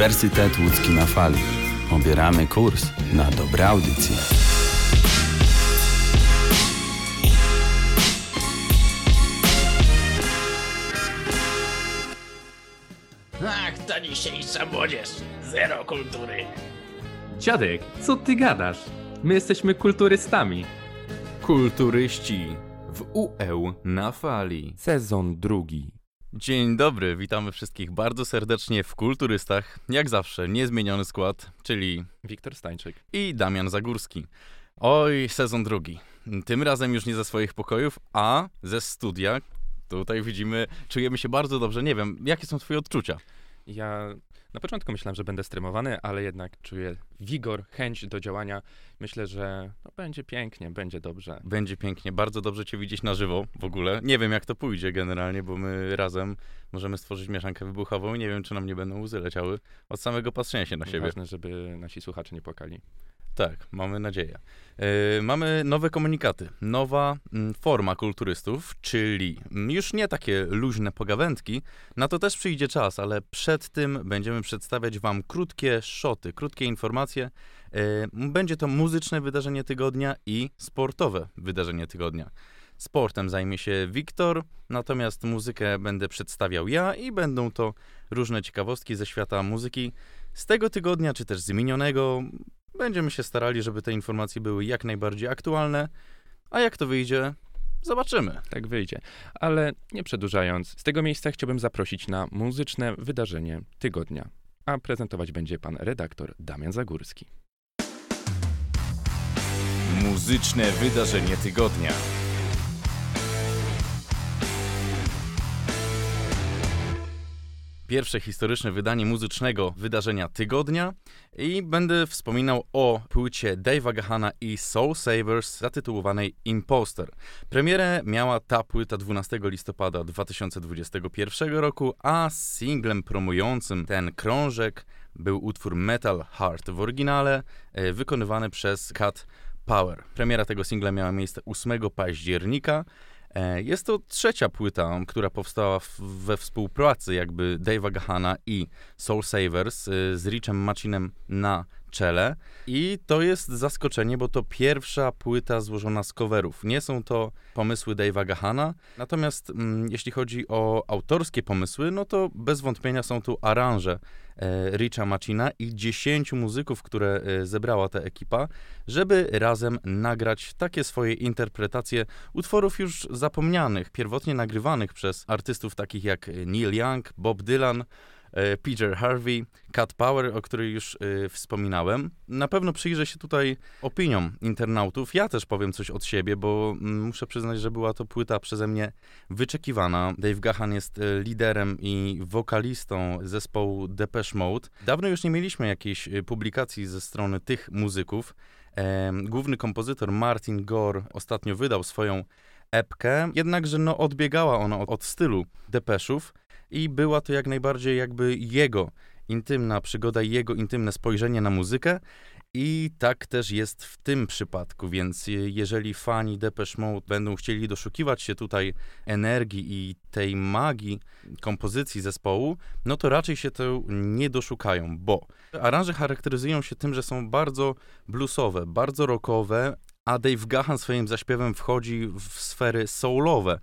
Uniwersytet Łódzki na Fali. Obieramy kurs na dobre audycje. Ach, ta dzisiejsza młodzież. Zero kultury. Dziadek, co ty gadasz? My jesteśmy kulturystami. Kulturyści w UE na fali. Sezon drugi. Dzień dobry, witamy wszystkich bardzo serdecznie w Kulturystach. Jak zawsze, niezmieniony skład, czyli Wiktor Stańczyk. i Damian Zagórski. Oj, sezon drugi. Tym razem już nie ze swoich pokojów, a ze studia. Tutaj widzimy, czujemy się bardzo dobrze. Nie wiem, jakie są twoje odczucia? Ja na początku myślałem, że będę stremowany, ale jednak czuję wigor, chęć do działania. Myślę, że no, będzie pięknie, będzie dobrze. Będzie pięknie, bardzo dobrze cię widzieć na żywo w ogóle. Nie wiem, jak to pójdzie generalnie, bo my razem możemy stworzyć mieszankę wybuchową i nie wiem, czy nam nie będą łzy leciały od samego patrzenia się na siebie. Ważne, żeby nasi słuchacze nie płakali. Tak, mamy nadzieję. Yy, mamy nowe komunikaty, nowa mm, forma kulturystów, czyli już nie takie luźne pogawędki, na to też przyjdzie czas, ale przed tym będziemy przedstawiać Wam krótkie szoty, krótkie informacje. Yy, będzie to muzyczne wydarzenie tygodnia i sportowe wydarzenie tygodnia. Sportem zajmie się Wiktor, natomiast muzykę będę przedstawiał ja i będą to różne ciekawostki ze świata muzyki z tego tygodnia, czy też z minionego. Będziemy się starali, żeby te informacje były jak najbardziej aktualne, a jak to wyjdzie, zobaczymy. Tak wyjdzie. Ale nie przedłużając, z tego miejsca chciałbym zaprosić na muzyczne wydarzenie tygodnia. A prezentować będzie pan redaktor Damian Zagórski. Muzyczne wydarzenie tygodnia. Pierwsze historyczne wydanie muzycznego wydarzenia tygodnia i będę wspominał o płycie Dave'a Gahana i Soul Savers zatytułowanej Imposter. Premierę miała ta płyta 12 listopada 2021 roku, a singlem promującym ten krążek był utwór Metal Heart w oryginale, e, wykonywany przez Cat Power. Premiera tego singla miała miejsce 8 października. E, Jest to trzecia płyta, która powstała we współpracy jakby Dave'a Gahana i Soul Savers y, z Richem Macinem na czele. I to jest zaskoczenie, bo to pierwsza płyta złożona z coverów. Nie są to pomysły Dave'a Gahana, natomiast mm, jeśli chodzi o autorskie pomysły, no to bez wątpienia są tu aranże e, Richa Macina i 10 muzyków, które e, zebrała ta ekipa, żeby razem nagrać takie swoje interpretacje utworów już zapomnianych, pierwotnie nagrywanych przez artystów takich jak Neil Young, Bob Dylan, e, Peter Harvey, Cat Power, o której już e, wspominałem. Na pewno przyjrzę się tutaj opiniom internautów. Ja też powiem coś od siebie, bo mm, muszę przyznać, że była to płyta przeze mnie wyczekiwana. Dave Gahan jest e, liderem i wokalistą zespołu Depeche Mode. Dawno już nie mieliśmy jakiejś e, publikacji ze strony tych muzyków. Em, Główny kompozytor Martin Gore ostatnio wydał swoją epkę, jednakże no, odbiegała ona od, od stylu Depeszów i była to jak najbardziej jakby jego intymna przygoda, i jego intymne spojrzenie na muzykę. I tak też jest w tym przypadku, więc je- jeżeli fani Depeche Mode będą chcieli doszukiwać się tutaj energii i tej magii kompozycji zespołu, no to raczej się to nie doszukają, bo aranże charakteryzują się tym, że są bardzo bluesowe, bardzo rockowe, a Dave Gahan swoim zaśpiewem wchodzi w sfery soulowe.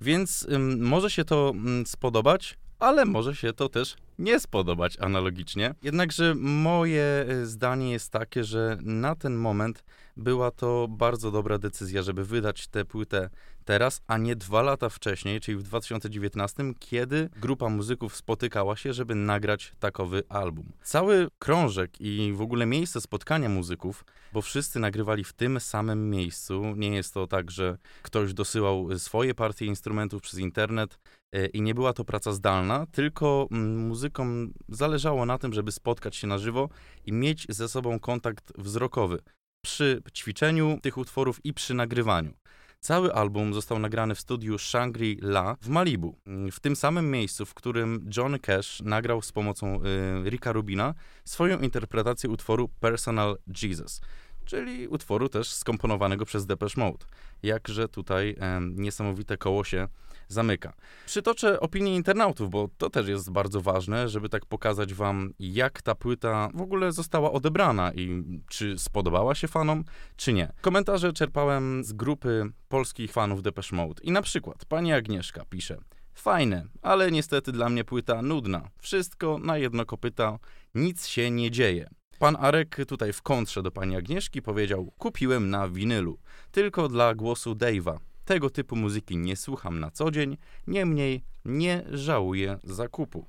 Więc może się to spodobać, ale może się to też nie spodobać analogicznie. Jednakże moje y, zdanie jest takie, że na ten moment była to bardzo dobra decyzja, żeby wydać tę płytę teraz, a nie dwa lata wcześniej, czyli w 2019, kiedy grupa muzyków spotykała się, żeby nagrać takowy album. Cały krążek i w ogóle miejsce spotkania muzyków, bo wszyscy nagrywali w tym samym miejscu. Nie jest to tak, że ktoś dosyłał swoje partie instrumentów przez internet e, i nie była to praca zdalna, tylko mm, muzykom zależało na tym, żeby spotkać się na żywo i mieć ze sobą kontakt wzrokowy przy ćwiczeniu tych utworów i przy nagrywaniu. Cały album został nagrany w studiu Shangri-La w Malibu, w tym samym miejscu, w którym Johnny Cash nagrał z pomocą y, Ricka Rubina swoją interpretację utworu Personal Jesus. Czyli utworu też skomponowanego przez Depeche Mode. Jakże tutaj em, niesamowite koło się zamyka. Przytoczę opinię internautów, bo to też jest bardzo ważne, żeby tak pokazać wam, jak ta płyta w ogóle została odebrana i czy spodobała się fanom, czy nie. Komentarze czerpałem z grupy polskich fanów Depeche Mode i na przykład pani Agnieszka pisze Fajne, ale niestety dla mnie płyta nudna. Wszystko na jedno kopyta, nic się nie dzieje. Pan Arek tutaj w kontrze do pani Agnieszki powiedział: Kupiłem na winylu, tylko dla głosu Dave'a. Tego typu muzyki nie słucham na co dzień, niemniej nie żałuję zakupu.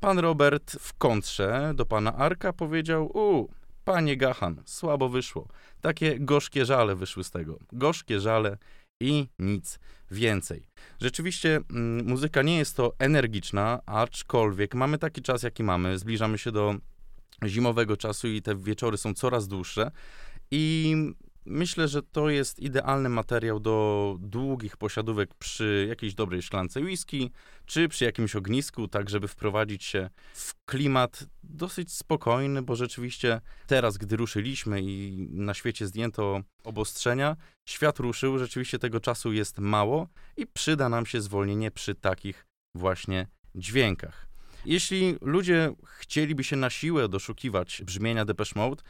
Pan Robert w kontrze do pana Arka powiedział: U, panie Gahan, słabo wyszło. Takie gorzkie żale wyszły z tego. Gorzkie żale i nic więcej. Rzeczywiście mm, muzyka nie jest to energiczna, aczkolwiek mamy taki czas, jaki mamy. Zbliżamy się do zimowego czasu i te wieczory są coraz dłuższe. I myślę, że to jest idealny materiał do długich posiadówek przy jakiejś dobrej szklance whisky, czy przy jakimś ognisku, tak żeby wprowadzić się w klimat dosyć spokojny, bo rzeczywiście teraz, gdy ruszyliśmy i na świecie zdjęto obostrzenia, świat ruszył, rzeczywiście tego czasu jest mało i przyda nam się zwolnienie przy takich właśnie dźwiękach. Jeśli ludzie chcieliby się na siłę doszukiwać brzmienia Depeche Mode,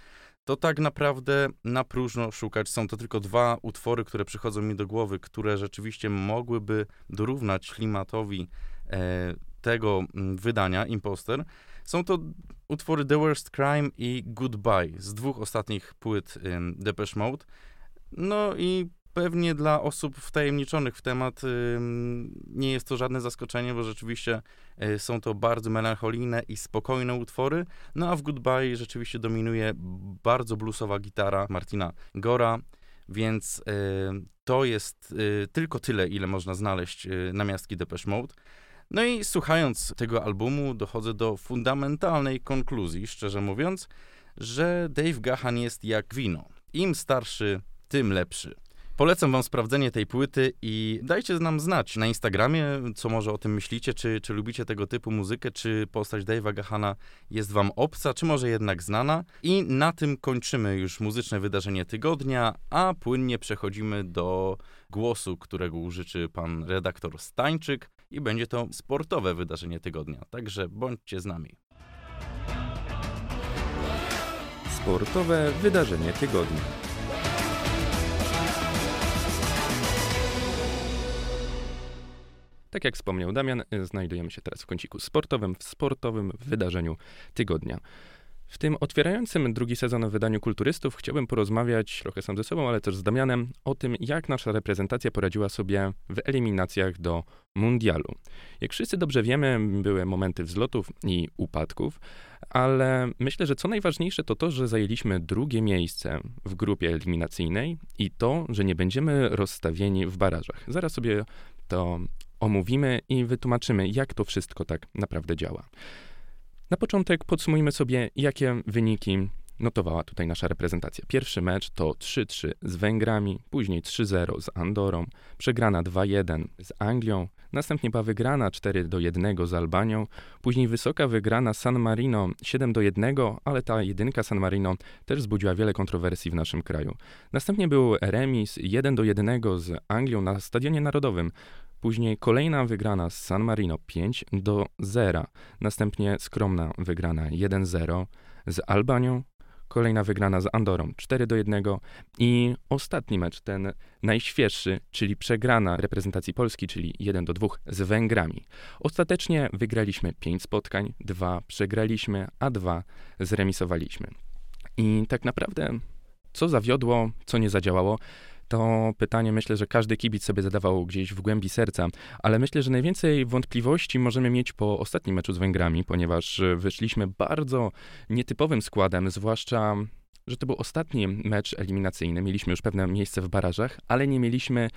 to tak naprawdę na próżno szukać. Są to tylko dwa utwory, które przychodzą mi do głowy, które rzeczywiście mogłyby dorównać klimatowi e, tego mm, wydania, Imposter. Są to utwory The Worst Crime i Goodbye z dwóch ostatnich płyt ym, Depeche Mode. No i pewnie dla osób wtajemniczonych w temat nie jest to żadne zaskoczenie, bo rzeczywiście y, są to bardzo melancholijne i spokojne utwory. No a w Goodbye rzeczywiście dominuje bardzo bluesowa gitara Martina Gora, więc y, to jest y, tylko tyle, ile można znaleźć na miastki Depeche Mode. No i słuchając tego albumu dochodzę do fundamentalnej konkluzji, szczerze mówiąc, że Dave Gahan jest jak wino. Im starszy, tym lepszy. Polecam wam sprawdzenie tej płyty i dajcie nam znać na Instagramie, co może o tym myślicie, czy, czy lubicie tego typu muzykę, czy postać Dave'a Gahana jest wam obca, czy może jednak znana. I na tym kończymy już muzyczne wydarzenie tygodnia, a płynnie przechodzimy do głosu, którego użyczy pan redaktor Stańczyk i będzie to sportowe wydarzenie tygodnia, także bądźcie z nami. Sportowe wydarzenie tygodnia. Tak jak wspomniał Damian, y, znajdujemy się teraz w kąciku sportowym, w sportowym wydarzeniu tygodnia. W tym otwierającym drugi sezon wydaniu Kulturystów chciałbym porozmawiać trochę sam ze sobą, ale też z Damianem o tym, jak nasza reprezentacja poradziła sobie w eliminacjach do mundialu. Jak wszyscy dobrze wiemy, były momenty wzlotów i upadków, ale myślę, że co najważniejsze to to, że zajęliśmy drugie miejsce w grupie eliminacyjnej i to, że nie będziemy rozstawieni w barażach. Zaraz sobie to omówimy i wytłumaczymy, jak to wszystko tak naprawdę działa. Na początek podsumujmy sobie, jakie wyniki notowała tutaj nasza reprezentacja. Pierwszy mecz to 3-3 z Węgrami, później 3-0 z Andorą, przegrana 2-1 z Anglią, następnie była wygrana 4-1 z Albanią, później wysoka wygrana San Marino 7-1, ale ta jedynka San Marino też wzbudziła wiele kontrowersji w naszym kraju. Następnie był remis 1-1 z Anglią na Stadionie Narodowym, Później kolejna wygrana z San Marino 5 do 0. Następnie skromna wygrana 1-0 z Albanią. Kolejna wygrana z Andorą 4 do 1 i ostatni mecz, ten najświeższy, czyli przegrana reprezentacji Polski, czyli 1 do 2 z Węgrami. Ostatecznie wygraliśmy 5 spotkań, 2 przegraliśmy, a 2 zremisowaliśmy. I tak naprawdę, co zawiodło, co nie zadziałało, to pytanie myślę, że każdy kibic sobie zadawał gdzieś w głębi serca, ale myślę, że najwięcej wątpliwości możemy mieć po ostatnim meczu z Węgrami, ponieważ wyszliśmy bardzo nietypowym składem, zwłaszcza że to był ostatni mecz eliminacyjny. Mieliśmy już pewne miejsce w barażach, ale nie mieliśmy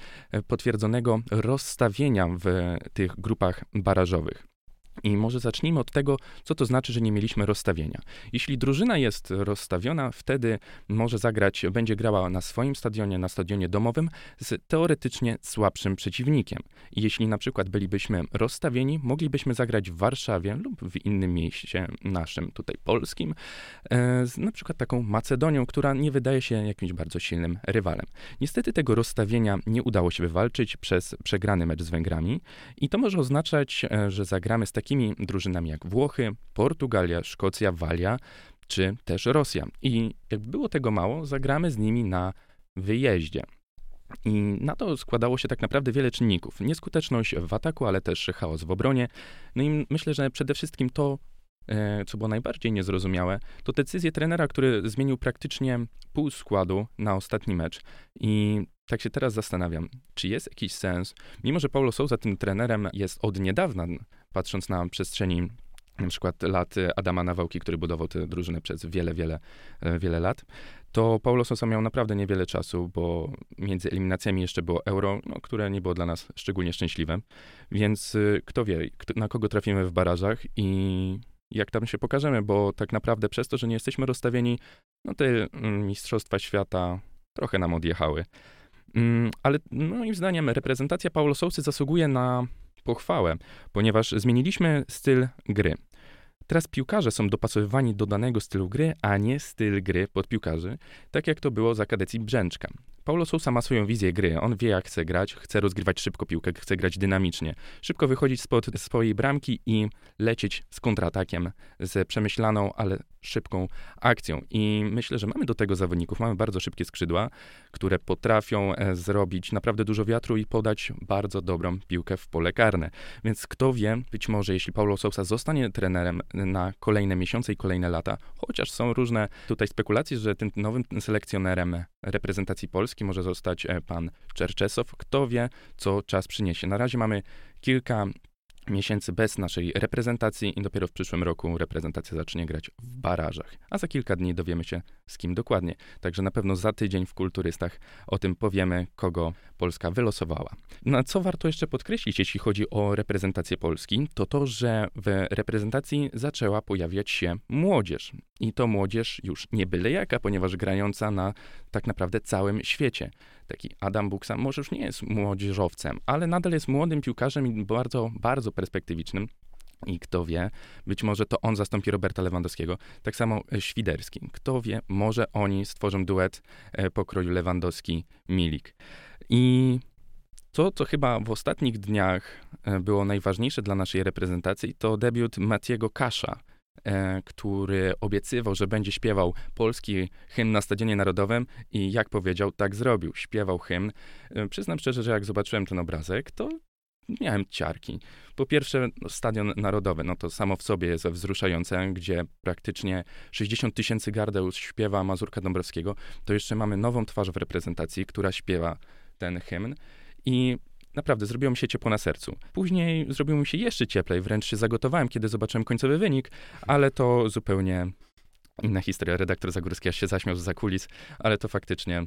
potwierdzonego rozstawienia w tych grupach barażowych. I może zacznijmy od tego, co to znaczy, że nie mieliśmy rozstawienia. Jeśli drużyna jest rozstawiona, wtedy może zagrać, będzie grała na swoim stadionie, na stadionie domowym z teoretycznie słabszym przeciwnikiem. Jeśli na przykład bylibyśmy rozstawieni, moglibyśmy zagrać w Warszawie lub w innym mieście naszym, tutaj polskim, e, z na przykład taką Macedonią, która nie wydaje się jakimś bardzo silnym rywalem. Niestety tego rozstawienia nie udało się wywalczyć przez przegrany mecz z Węgrami i to może oznaczać, e, że zagramy z takimi drużynami jak Włochy, Portugalia, Szkocja, Walia czy też Rosja. I jakby było tego mało, zagramy z nimi na wyjeździe. I na to składało się tak naprawdę wiele czynników. Nieskuteczność w ataku, ale też chaos w obronie. No i myślę, że przede wszystkim to, e, co było najbardziej niezrozumiałe, to decyzję trenera, który zmienił praktycznie pół składu na ostatni mecz. I tak się teraz zastanawiam, czy jest jakiś sens, mimo że Paulo Souza tym trenerem jest od niedawna, patrząc na przestrzeni na przykład lat Adama Nawałki, który budował tę drużynę przez wiele, wiele, e, wiele lat, to Paulo Sousa miał naprawdę niewiele czasu, bo między eliminacjami jeszcze było euro, no, które nie było dla nas szczególnie szczęśliwe. Więc y, kto wie, na kogo trafimy w barażach i jak tam się pokażemy, bo tak naprawdę przez to, że nie jesteśmy rozstawieni, no te mm, mistrzostwa świata trochę nam odjechały. Mm, ale moim zdaniem reprezentacja Paulo Sousy zasługuje na pochwałę, ponieważ zmieniliśmy styl gry. Teraz piłkarze są dopasowywani do danego stylu gry, a nie styl gry pod piłkarzy, tak jak to było za kadencji Brzęczka. Paulo Sousa ma swoją wizję gry. On wie, jak chce grać, chce rozgrywać szybko piłkę, chce grać dynamicznie. Szybko wychodzić spod swojej bramki i lecieć z kontratakiem, z przemyślaną, ale szybką akcją. I myślę, że mamy do tego zawodników. Mamy bardzo szybkie skrzydła, które potrafią e, zrobić naprawdę dużo wiatru i podać bardzo dobrą piłkę w pole karne. Więc kto wie, być może jeśli Paulo Sousa zostanie trenerem na kolejne miesiące i kolejne lata, chociaż są różne tutaj spekulacje, że tym nowym selekcjonerem reprezentacji Polski może zostać e, pan Czerczesow. Kto wie, co czas przyniesie. Na razie mamy kilka miesięcy bez naszej reprezentacji i dopiero w przyszłym roku reprezentacja zacznie grać w barażach. A za kilka dni dowiemy się z kim dokładnie. Także na pewno za tydzień w Kulturystach o tym powiemy, kogo Polska wylosowała. Na co warto jeszcze podkreślić, jeśli chodzi o reprezentację Polski, to to, że w reprezentacji zaczęła pojawiać się młodzież. I to młodzież już nie byle jaka, ponieważ grająca na tak naprawdę całym świecie. Taki Adam Buksa może już nie jest młodzieżowcem, ale nadal jest młodym piłkarzem i bardzo, bardzo perspektywicznym. I kto wie, być może to on zastąpi Roberta Lewandowskiego. Tak samo Świderski. Kto wie, może oni stworzą duet e, pokroju Lewandowski-Milik. I to, co chyba w ostatnich dniach e, było najważniejsze dla naszej reprezentacji, to debiut Matiego Kasza, E, który obiecywał, że będzie śpiewał polski hymn na Stadionie Narodowym i jak powiedział, tak zrobił. Śpiewał hymn. E, przyznam szczerze, że jak zobaczyłem ten obrazek, to miałem ciarki. Po pierwsze, no, Stadion Narodowy, no to samo w sobie jest wzruszające, gdzie praktycznie 60 tysięcy gardeł śpiewa Mazurka Dąbrowskiego. To jeszcze mamy nową twarz w reprezentacji, która śpiewa ten hymn. I Naprawdę, zrobiło mi się ciepło na sercu. Później zrobiło mi się jeszcze cieplej, wręcz się zagotowałem, kiedy zobaczyłem końcowy wynik, ale to zupełnie inna historia. Redaktor Zagórski aż się zaśmiał z kulis, ale to faktycznie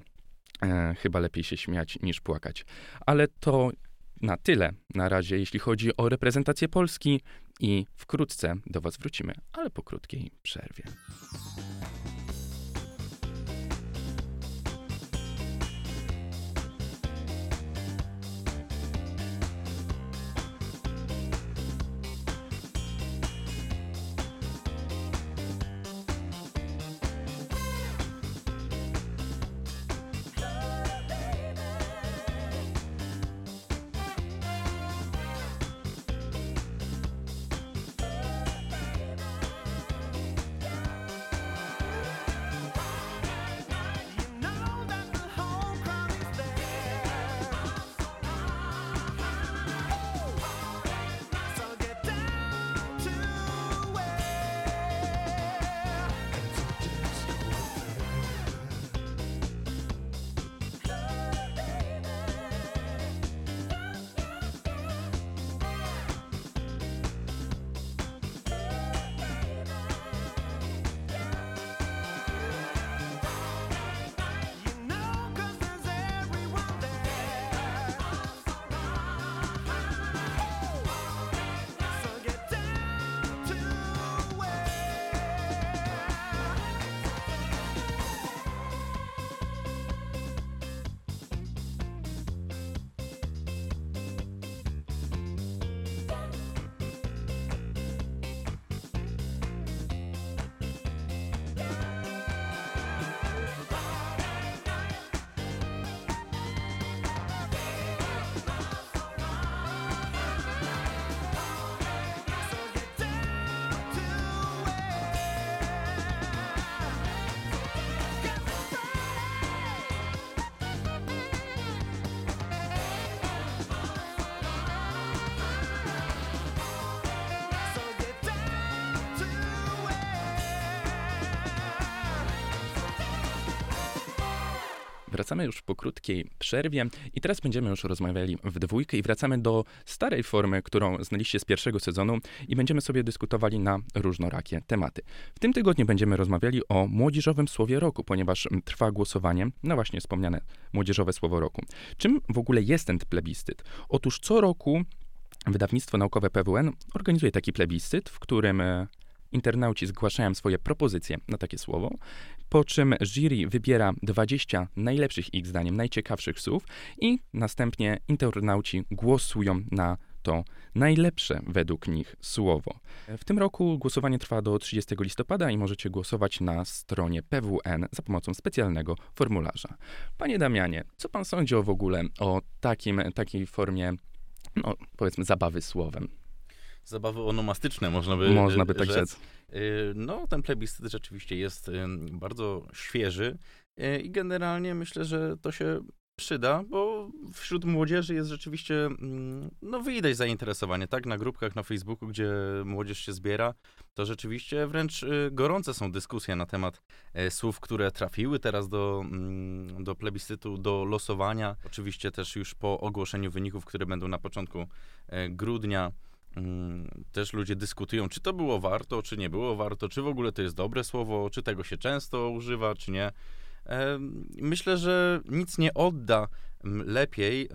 e, chyba lepiej się śmiać niż płakać. Ale to na tyle na razie, jeśli chodzi o reprezentację Polski i wkrótce do Was wrócimy, ale po krótkiej przerwie. Wracamy już po krótkiej przerwie i teraz będziemy już rozmawiali w dwójkę i wracamy do starej formy, którą znaliście z pierwszego sezonu i będziemy sobie dyskutowali na różnorakie tematy. W tym tygodniu będziemy rozmawiali o młodzieżowym słowie roku, ponieważ trwa głosowanie na właśnie wspomniane młodzieżowe słowo roku. Czym w ogóle jest ten plebiscyt? Otóż co roku wydawnictwo naukowe PWN organizuje taki plebiscyt, w którym e, internauci zgłaszają swoje propozycje na takie słowo, po czym jury wybiera 20 najlepszych ich zdaniem, najciekawszych słów i następnie internauci głosują na to najlepsze według nich słowo. W tym roku głosowanie trwa do 30 listopada i możecie głosować na stronie PWN za pomocą specjalnego formularza. Panie Damianie, co pan sądzi o w ogóle o takim, takiej formie, no powiedzmy, zabawy słowem? Zabawy onomastyczne, można by Można by tak rzec. Y, No, ten plebiscyt rzeczywiście jest y, bardzo świeży y, i generalnie myślę, że to się przyda, bo wśród młodzieży jest rzeczywiście, mm, no widać zainteresowanie, tak, na grupkach na Facebooku, gdzie młodzież się zbiera, to rzeczywiście wręcz gorące są dyskusje na temat słów, które trafiły teraz do, mm, do plebiscytu, do losowania. Oczywiście też już po ogłoszeniu wyników, które będą na początku grudnia, Też ludzie dyskutują, czy to było warto, czy nie było warto, czy w ogóle to jest dobre słowo, czy tego się często używa, czy nie. Myślę, że nic nie odda mm, lepiej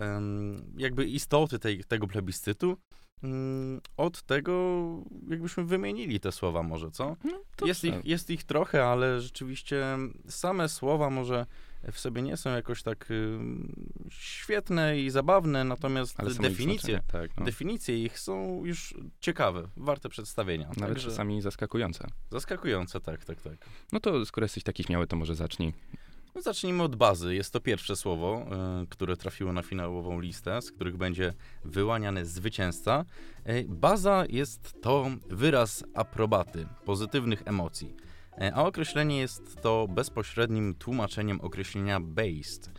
jakby istoty tej, tego plebiscytu mm, od tego, jakbyśmy wymienili te słowa może, co? To Jest ich, tak. jest ich trochę, ale rzeczywiście same słowa może w sobie nie są jakoś tak ym, świetne i zabawne, natomiast definicje, tak, no. definicje ich są już ciekawe, warte przedstawienia. Nawet Także czasami zaskakujące. zaskakujące, tak, tak, tak. No to skoro jesteś taki śmiały, to może zacznij. No zacznijmy od bazy. Jest to pierwsze słowo, y, które trafiło na finałową listę, z których będzie wyłaniany zwycięzca. Y, baza jest to wyraz aprobaty, pozytywnych emocji. Y, a określenie jest to bezpośrednim tłumaczeniem określenia based.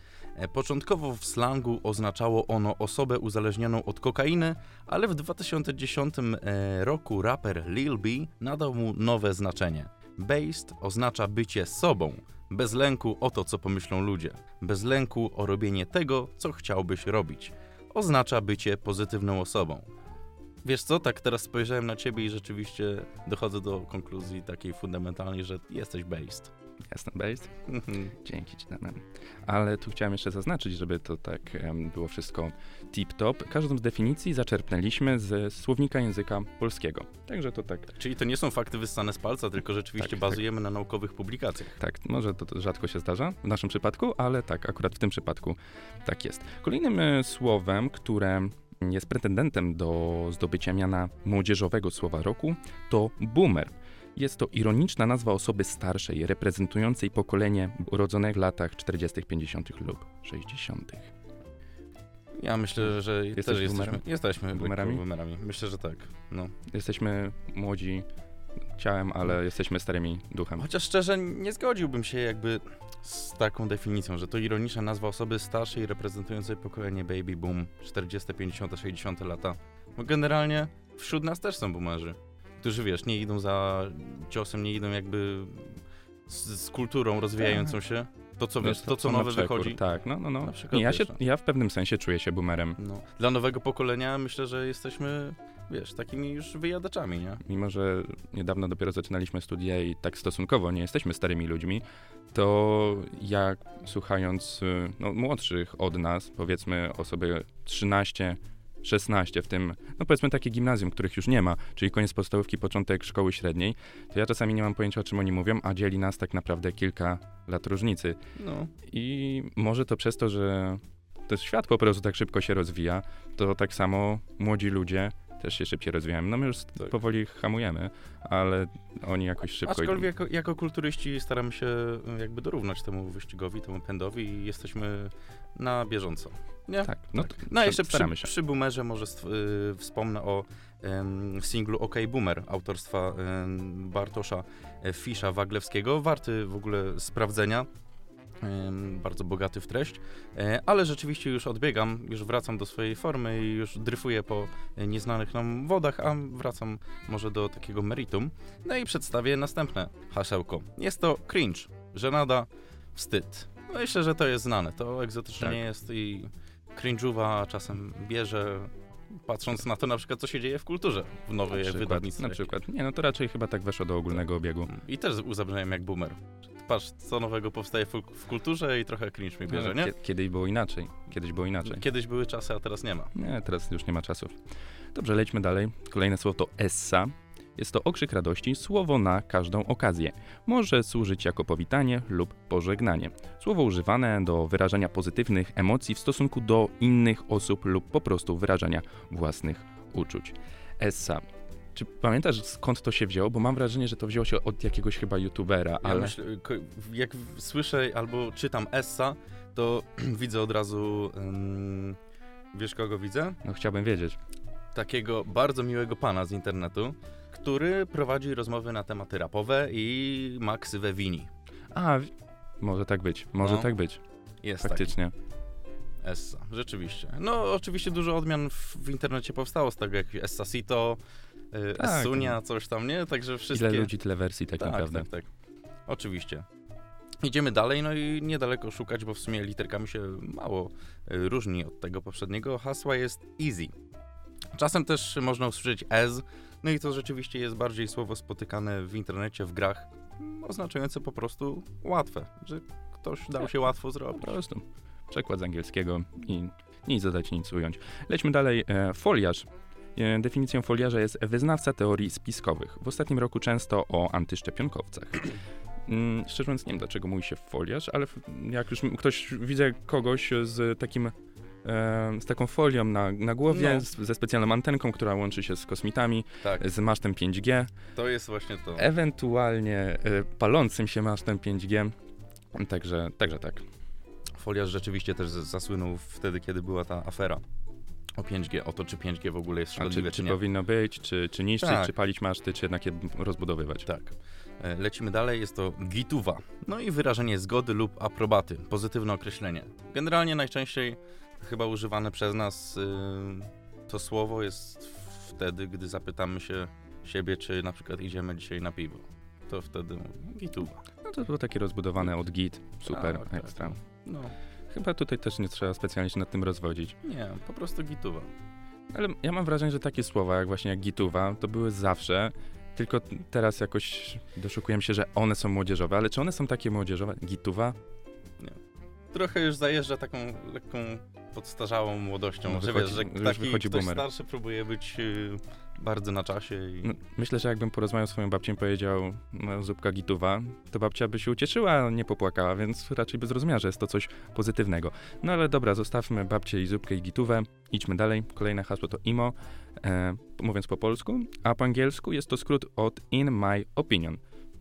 Y, Początkowo w slangu oznaczało ono osobę uzależnioną od kokainy, ale w 2010 e, roku raper Lil B nadał mu nowe znaczenie. Based oznacza bycie sobą, bez lęku o to, co pomyślą ludzie, bez lęku o robienie tego, co chciałbyś robić. Oznacza bycie pozytywną osobą. Wiesz co, tak teraz spojrzałem na ciebie i rzeczywiście dochodzę do konkluzji takiej fundamentalnej, że jesteś based. Jestem based. Dzięki ci, Damian. Ale tu chciałem jeszcze zaznaczyć, żeby to tak em, było wszystko tip-top. Każdą z definicji zaczerpnęliśmy ze słownika języka polskiego. Także to tak, Czyli to nie są fakty wyssane z palca, tylko rzeczywiście Tak, bazujemy na naukowych publikacjach. tak, może to, to rzadko się zdarza w naszym przypadku, ale tak, akurat w tym przypadku tak jest. Kolejnym e, słowem, które jest pretendentem do zdobycia miana młodzieżowego słowa roku, to boomer. Jest to ironiczna nazwa osoby starszej, reprezentującej pokolenie urodzone w latach 40., 50. lub 60. Ja myślę, że Jesteś też jesteśmy, boomerem? jesteśmy Boomerami? boomerami. Myślę, że tak. No. Jesteśmy młodzi ciałem, ale jesteśmy starymi duchem. Chociaż szczerze nie zgodziłbym się jakby z taką definicją, że to ironiczna nazwa osoby starszej reprezentującej pokolenie baby boom 40, 50, 60 lata. Bo generalnie wśród nas też są boomerzy, którzy wiesz, nie idą za ciosem, nie idą jakby z, z kulturą rozwijającą się. To co wiesz, to co nowe przekór, wychodzi. Tak, no, no, no. Na przykład, Nie, ja, się, no. ja w pewnym sensie czuję się boomerem. No. Dla nowego pokolenia myślę, że jesteśmy, wiesz, takimi już wyjadaczami, nie? Mimo, że niedawno dopiero zaczynaliśmy studia i tak stosunkowo nie jesteśmy starymi ludźmi, to ja słuchając y, no, młodszych od nas, powiedzmy osoby 13, 16, w tym, no powiedzmy takie gimnazjum, których już nie ma, czyli koniec podstawówki, początek szkoły średniej, to ja czasami nie mam pojęcia, o czym oni mówią, a dzieli nas tak naprawdę kilka lat różnicy. No. I może to przez to, że to świat po prostu tak szybko się rozwija, to tak samo młodzi ludzie też się szybciej rozwijają. No my już Tak. powoli hamujemy, ale oni jakoś szybko Aczkolwiek idą. jako, jako kulturyści staramy się y, jakby dorównać temu wyścigowi, temu pędowi i jesteśmy na bieżąco. Nie? Tak, no, Tak. to No jeszcze przy, się. przy Boomerze może y, wspomnę o em, singlu OK Boomer autorstwa em, Bartosza e, Fisza Waglewskiego. Warty w ogóle sprawdzenia. Bardzo bogaty w treść, E, ale rzeczywiście już odbiegam, już wracam do swojej formy i już dryfuję po nieznanych nam wodach, a wracam może do takiego meritum. No i przedstawię następne hasełko. Jest to cringe, żenada, wstyd. No Myślę, że to jest znane. To egzotyczne Tak. nie jest i cringe'uwa czasem bierze, patrząc na to na przykład, co się dzieje w kulturze w nowej wydawnictwie. na przykład. Nie, no to raczej chyba tak weszło do ogólnego obiegu. I też uzabrzmiałem jak boomer. Patrz, co nowego powstaje w, w kulturze i trochę cringe mi bierze, nie? kie- Kiedyś było inaczej. Kiedyś było inaczej. Kiedyś były czasy, a teraz nie ma. Nie, teraz już nie ma czasów. Dobrze, lećmy dalej. Kolejne słowo to essa. Jest to okrzyk radości, słowo na każdą okazję. Może służyć jako powitanie lub pożegnanie. Słowo używane do wyrażania pozytywnych emocji w stosunku do innych osób lub po prostu wyrażania własnych uczuć. Essa. Czy pamiętasz skąd to się wzięło? Bo mam wrażenie, że to wzięło się od jakiegoś chyba youtubera, Ja ale... myślę, ko- jak słyszę albo czytam Essa, to widzę od razu. ym, wiesz kogo widzę? No chciałbym wiedzieć. Takiego bardzo miłego pana z internetu, który prowadzi rozmowy na tematy rapowe i ma ksywę Wini. A, może tak być, może No, tak być, Jest taki faktycznie. Essa, rzeczywiście. No, oczywiście dużo odmian w, w internecie powstało z tego, jak Essasito, y, Tak. Essunia, coś tam, nie? Także wszystkie... Ile ludzi, tyle wersji tak, tak, naprawdę. tak, tak. Oczywiście. Idziemy dalej, no i niedaleko szukać, bo w sumie literkami się mało y, różni od tego poprzedniego. Hasła jest easy. Czasem też można usłyszeć as, no i to rzeczywiście jest bardziej słowo spotykane w internecie, w grach, oznaczające po prostu łatwe, że ktoś dał się łatwo zrobić. Po prostu. Przekład z angielskiego i nic dodać, nic ująć. Lećmy dalej. E, foliarz. E, definicją foliarza jest wyznawca teorii spiskowych. W ostatnim roku często o antyszczepionkowcach. Mm, szczerze mówiąc, nie wiem dlaczego mówi się foliarz, ale jak już ktoś widzę kogoś z takim. E, z taką folią na, na głowie, No. z, ze specjalną antenką, która łączy się z kosmitami, Tak, z masztem 5G, to jest właśnie to. ewentualnie e, palącym się masztem 5G. Także, także tak. Foliarz rzeczywiście też zasłynął wtedy, kiedy była ta afera o 5G, o to, czy 5G w ogóle jest szkodliwe, czy, czy, czy powinno być, czy, czy niszczyć, Tak. czy palić maszty, czy jednak je rozbudowywać? Tak. E, Lecimy dalej, jest to gituwa. No i wyrażenie zgody lub aprobaty, pozytywne określenie. Generalnie najczęściej chyba używane przez nas y, to słowo jest wtedy, gdy zapytamy się siebie, czy na przykład idziemy dzisiaj na piwo. To wtedy gituwa. No to było takie rozbudowane od git, super, Tak, tak. ekstra. No, Chyba tutaj też nie trzeba specjalnie się nad tym rozwodzić. nie, po prostu gituwa. Ale ja mam wrażenie, że takie słowa, jak właśnie jak gituwa, to były zawsze, tylko teraz jakoś doszukuję się, że one są młodzieżowe, ale czy one są takie młodzieżowe? Gituwa? Trochę już zajeżdża taką lekką podstarzałą młodością, No, że wychodzi- wiesz, że taki ktoś boomer. starszy próbuje być y, bardzo na czasie i... No, myślę, że jakbym porozmawiał z swoją babcią i powiedział no, zupka gituwa, to babcia by się ucieszyła, a nie popłakała, więc raczej by zrozumiała, że jest to coś pozytywnego. No ale dobra, zostawmy babcię i zupkę i gitówę, idźmy dalej. Kolejne hasło to IMO, e, mówiąc po polsku, a po angielsku jest to skrót od In My Opinion.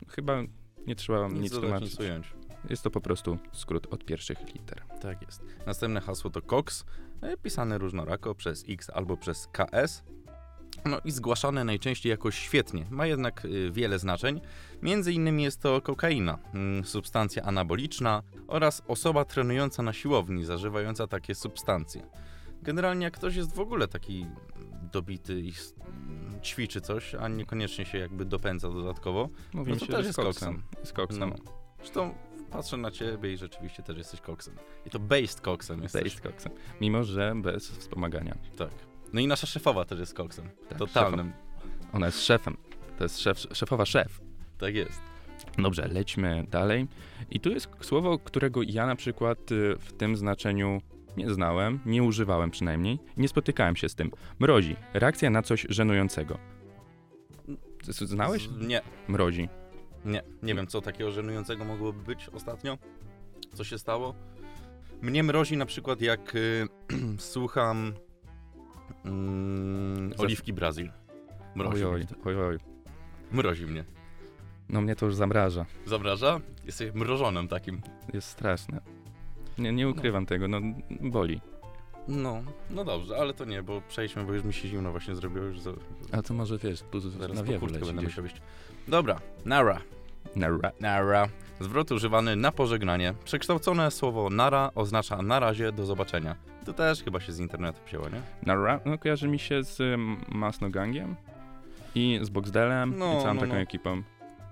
Chyba nie trzeba nic, Nic tłumaczyć. nic ująć. Jest to po prostu skrót od pierwszych liter. Tak jest. Następne hasło to COX, e, pisane różnorako przez X albo przez KS. No i zgłaszane najczęściej jako świetnie. Ma jednak y, wiele znaczeń. Między innymi jest to kokaina, mm, substancja anaboliczna oraz osoba trenująca na siłowni, zażywająca takie substancje. Generalnie jak ktoś jest w ogóle taki dobity i ćwiczy coś, a niekoniecznie się jakby dopędza dodatkowo, Mówimy No to się, też jest z koksem. koksem. Koksem. no. Zresztą patrzę na ciebie i rzeczywiście też jesteś koksem. I to based koksem jesteś. Based koksem. Mimo, że bez wspomagania. Tak. No i nasza szefowa też jest koksem. Tak, Totalnym. Ona jest szefem. To jest szef, szefowa szef. Tak jest. Dobrze, lećmy dalej. I tu jest słowo, którego ja na przykład y, w tym znaczeniu nie znałem, nie używałem przynajmniej, nie spotykałem się z tym. Mrozi. Reakcja na coś żenującego. Z- Znałeś? Z, nie, Mrozi. Nie. Nie wiem, co takiego żenującego mogłoby być ostatnio. Co się stało? Mnie mrozi na przykład, jak y, słucham Zas- Oliwki Brazil. Mrozi, Oj, mnie. oj, oj. mrozi mnie. No mnie to już zamraża. Zamraża? Jesteś mrożonym takim. Jest straszne. Nie, nie ukrywam tego, no boli. No, no dobrze, ale to nie, bo przejdźmy, bo już mi się zimno właśnie zrobiło. Już A to może wiesz, tu zaraz na wiewu kurtkę leci będę gdzieś. musiał iść. Dobra, nara. Nara. Nara. Zwrot używany na pożegnanie. Przekształcone słowo nara oznacza na razie, do zobaczenia. To też chyba się z internetu wzięło, nie? Nara, no kojarzy mi się z um, Masno Gangiem i z Boxdelem No, i całą no, taką no. ekipą.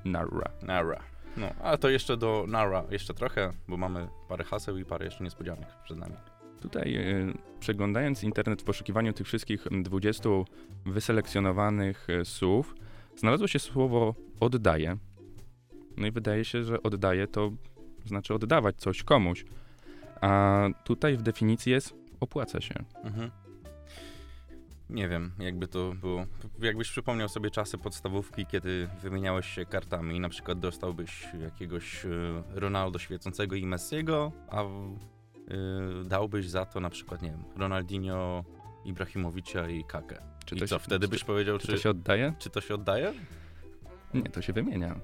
Nara. Nara. No, a to jeszcze do Nara, jeszcze trochę, bo mamy parę haseł i parę jeszcze niespodzianek przed nami. Tutaj y, przeglądając internet w poszukiwaniu tych wszystkich mm, 20 wyselekcjonowanych y, słów, znalazło się słowo oddaję. No i wydaje się, że oddaję to znaczy oddawać coś komuś. A tutaj w definicji jest opłaca się. Mhm. Nie wiem, jakby to było. Jakbyś przypomniał sobie czasy podstawówki, kiedy wymieniałeś się kartami na przykład dostałbyś jakiegoś y, Ronaldo świecącego i Messiego, a dałbyś za to na przykład, nie wiem, Ronaldinho, Ibrahimowicza i Kakę. Czy I to co się, wtedy czy, byś powiedział, czy czy, to się oddaje? czy to się oddaje? Nie, to się wymienia.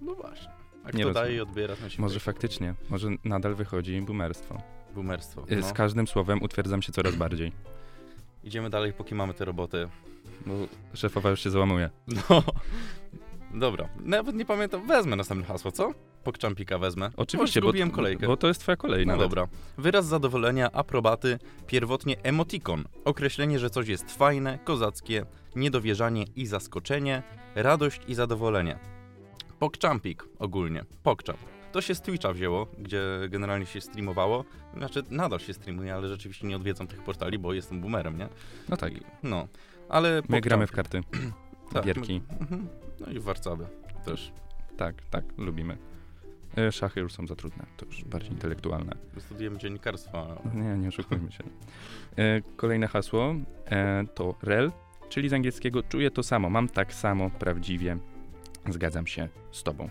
No właśnie. A Nie kto rozumiem. daje i odbiera, ten się Może faktycznie, może nadal wychodzi boomerstwo. Boomerstwo. Y, No. Z każdym słowem utwierdzam się coraz bardziej, Idziemy dalej, póki mamy te roboty. bo szefowa już się załamuje. No. Dobra, nawet nie pamiętam. Wezmę następne hasło, co? Pokczampika wezmę. Oczywiście, bo bo, kolejkę. bo to jest twoja kolejna. No dobra. Wyraz zadowolenia, aprobaty, pierwotnie emotikon. Określenie, że coś jest fajne, kozackie, niedowierzanie i zaskoczenie, radość i zadowolenie. Pokczampik ogólnie. Pokczamp. To się z Twitcha wzięło, gdzie generalnie się streamowało. Znaczy, nadal się streamuje, ale rzeczywiście nie odwiedzam tych portali, bo jestem boomerem, nie? No tak, I- No. Ale my gramy w karty, Tak, gierki. my- mhm. No i warcaby też. Tak, tak, lubimy. E, Szachy już są za trudne, to już bardziej intelektualne. Studiujemy dziennikarstwa. Nie, nie oszukujmy się. E, Kolejne hasło e, to rel, czyli z angielskiego czuję to samo, mam tak samo, prawdziwie, zgadzam się z tobą.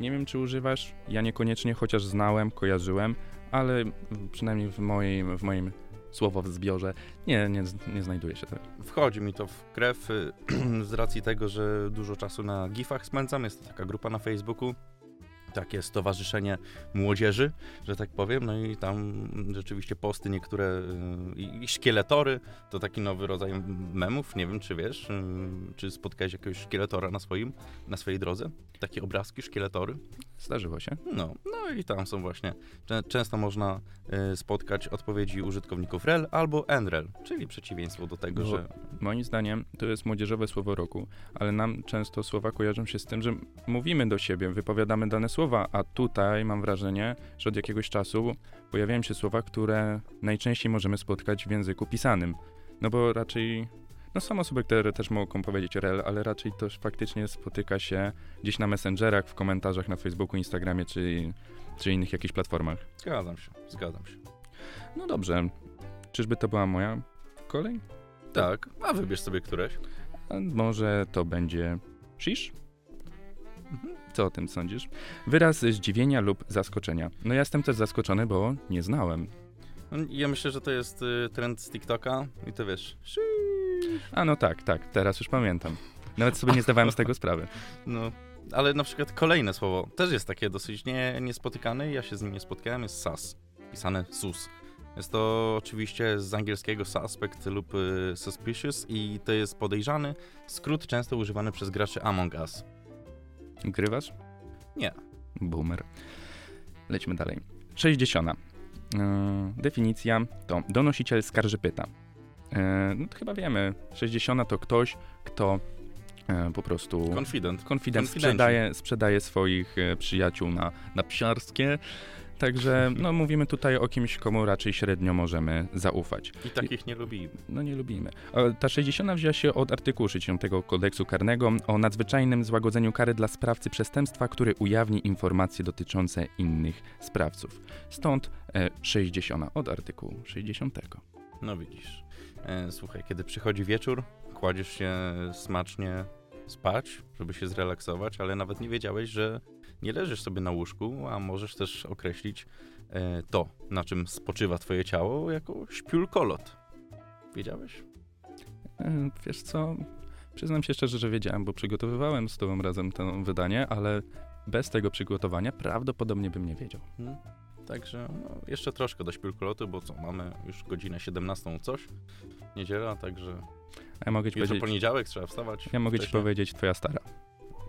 Nie wiem, czy używasz, ja niekoniecznie, chociaż znałem, kojarzyłem, ale przynajmniej w, mojej, w moim słowozbiorze nie, nie, z- nie znajduje się tak. Wchodzi mi to w krew z racji tego, że dużo czasu na gifach spędzam. Jest to taka grupa na Facebooku. Takie stowarzyszenie młodzieży, że tak powiem. No i tam rzeczywiście posty niektóre y, i, i szkieletory to taki nowy rodzaj memów. Nie wiem, czy wiesz, y, czy spotkałeś jakiegoś szkieletora na swoim, na swojej drodze? Takie obrazki, szkieletory. Zdarzyło się. No, no i tam są właśnie. Czę- Często można y, spotkać odpowiedzi użytkowników rel albo nrel, czyli przeciwieństwo do tego, No, że Moim zdaniem to jest młodzieżowe słowo roku, ale nam często słowa kojarzą się z tym, że mówimy do siebie, wypowiadamy dane słowa, a tutaj mam wrażenie, że od jakiegoś czasu pojawiają się słowa, które najczęściej możemy spotkać w języku pisanym. No bo raczej, no są osoby, które też mogą powiedzieć rel, ale raczej to faktycznie spotyka się gdzieś na messengerach, w komentarzach na Facebooku, Instagramie czy, czy innych jakichś platformach. Zgadzam się, zgadzam się. No dobrze, czyżby to była moja kolej? Tak, a wybierz sobie któreś. A może to będzie shish? Co o tym sądzisz? Wyraz zdziwienia lub zaskoczenia. No ja jestem też zaskoczony, bo nie znałem. No, Ja myślę, że to jest y, trend z TikToka i to wiesz. A no tak, tak, teraz już pamiętam. Nawet sobie nie zdawałem z tego sprawy. No, ale na przykład kolejne słowo też jest takie dosyć nie, niespotykane. Ja się z nim nie spotkałem, jest sus. Pisane sus. Jest to oczywiście z angielskiego suspect lub y, suspicious i to jest podejrzany. Skrót często używany przez graczy Among Us. Grywasz? Nie. Boomer. Lećmy dalej. 60. Yy, definicja to donosiciel skarżypyta. Yy, no to chyba wiemy. 60 to ktoś, kto yy, po prostu... Confident Konfidenci. sprzedaje, sprzedaje swoich e, przyjaciół na, na psiarskie. Także no, mówimy tutaj o kimś, komu raczej średnio możemy zaufać. I takich nie lubimy. No nie lubimy. E, Ta 60 wzięła się od artykułu 60 kodeksu karnego o nadzwyczajnym złagodzeniu kary dla sprawcy przestępstwa, który ujawni informacje dotyczące innych sprawców. Stąd e, 60 od artykułu 60. No widzisz. E, słuchaj, kiedy przychodzi wieczór, kładziesz się smacznie spać, żeby się zrelaksować, ale nawet nie wiedziałeś, że nie leżysz sobie na łóżku, a możesz też określić e, to, na czym spoczywa twoje ciało, jako śpiulkolot. Wiedziałeś? E, Wiesz co, przyznam się szczerze, że wiedziałem, bo przygotowywałem z tobą razem to wydanie, ale bez tego przygotowania prawdopodobnie bym nie wiedział. Hmm? Także no, jeszcze troszkę do śpiulkolotu, bo co, mamy już godzinę 17 coś, niedziela, także ja mogę ci jutro powiedzieć, poniedziałek, trzeba wstawać ja mogę ci wcześniej. powiedzieć twoja stara.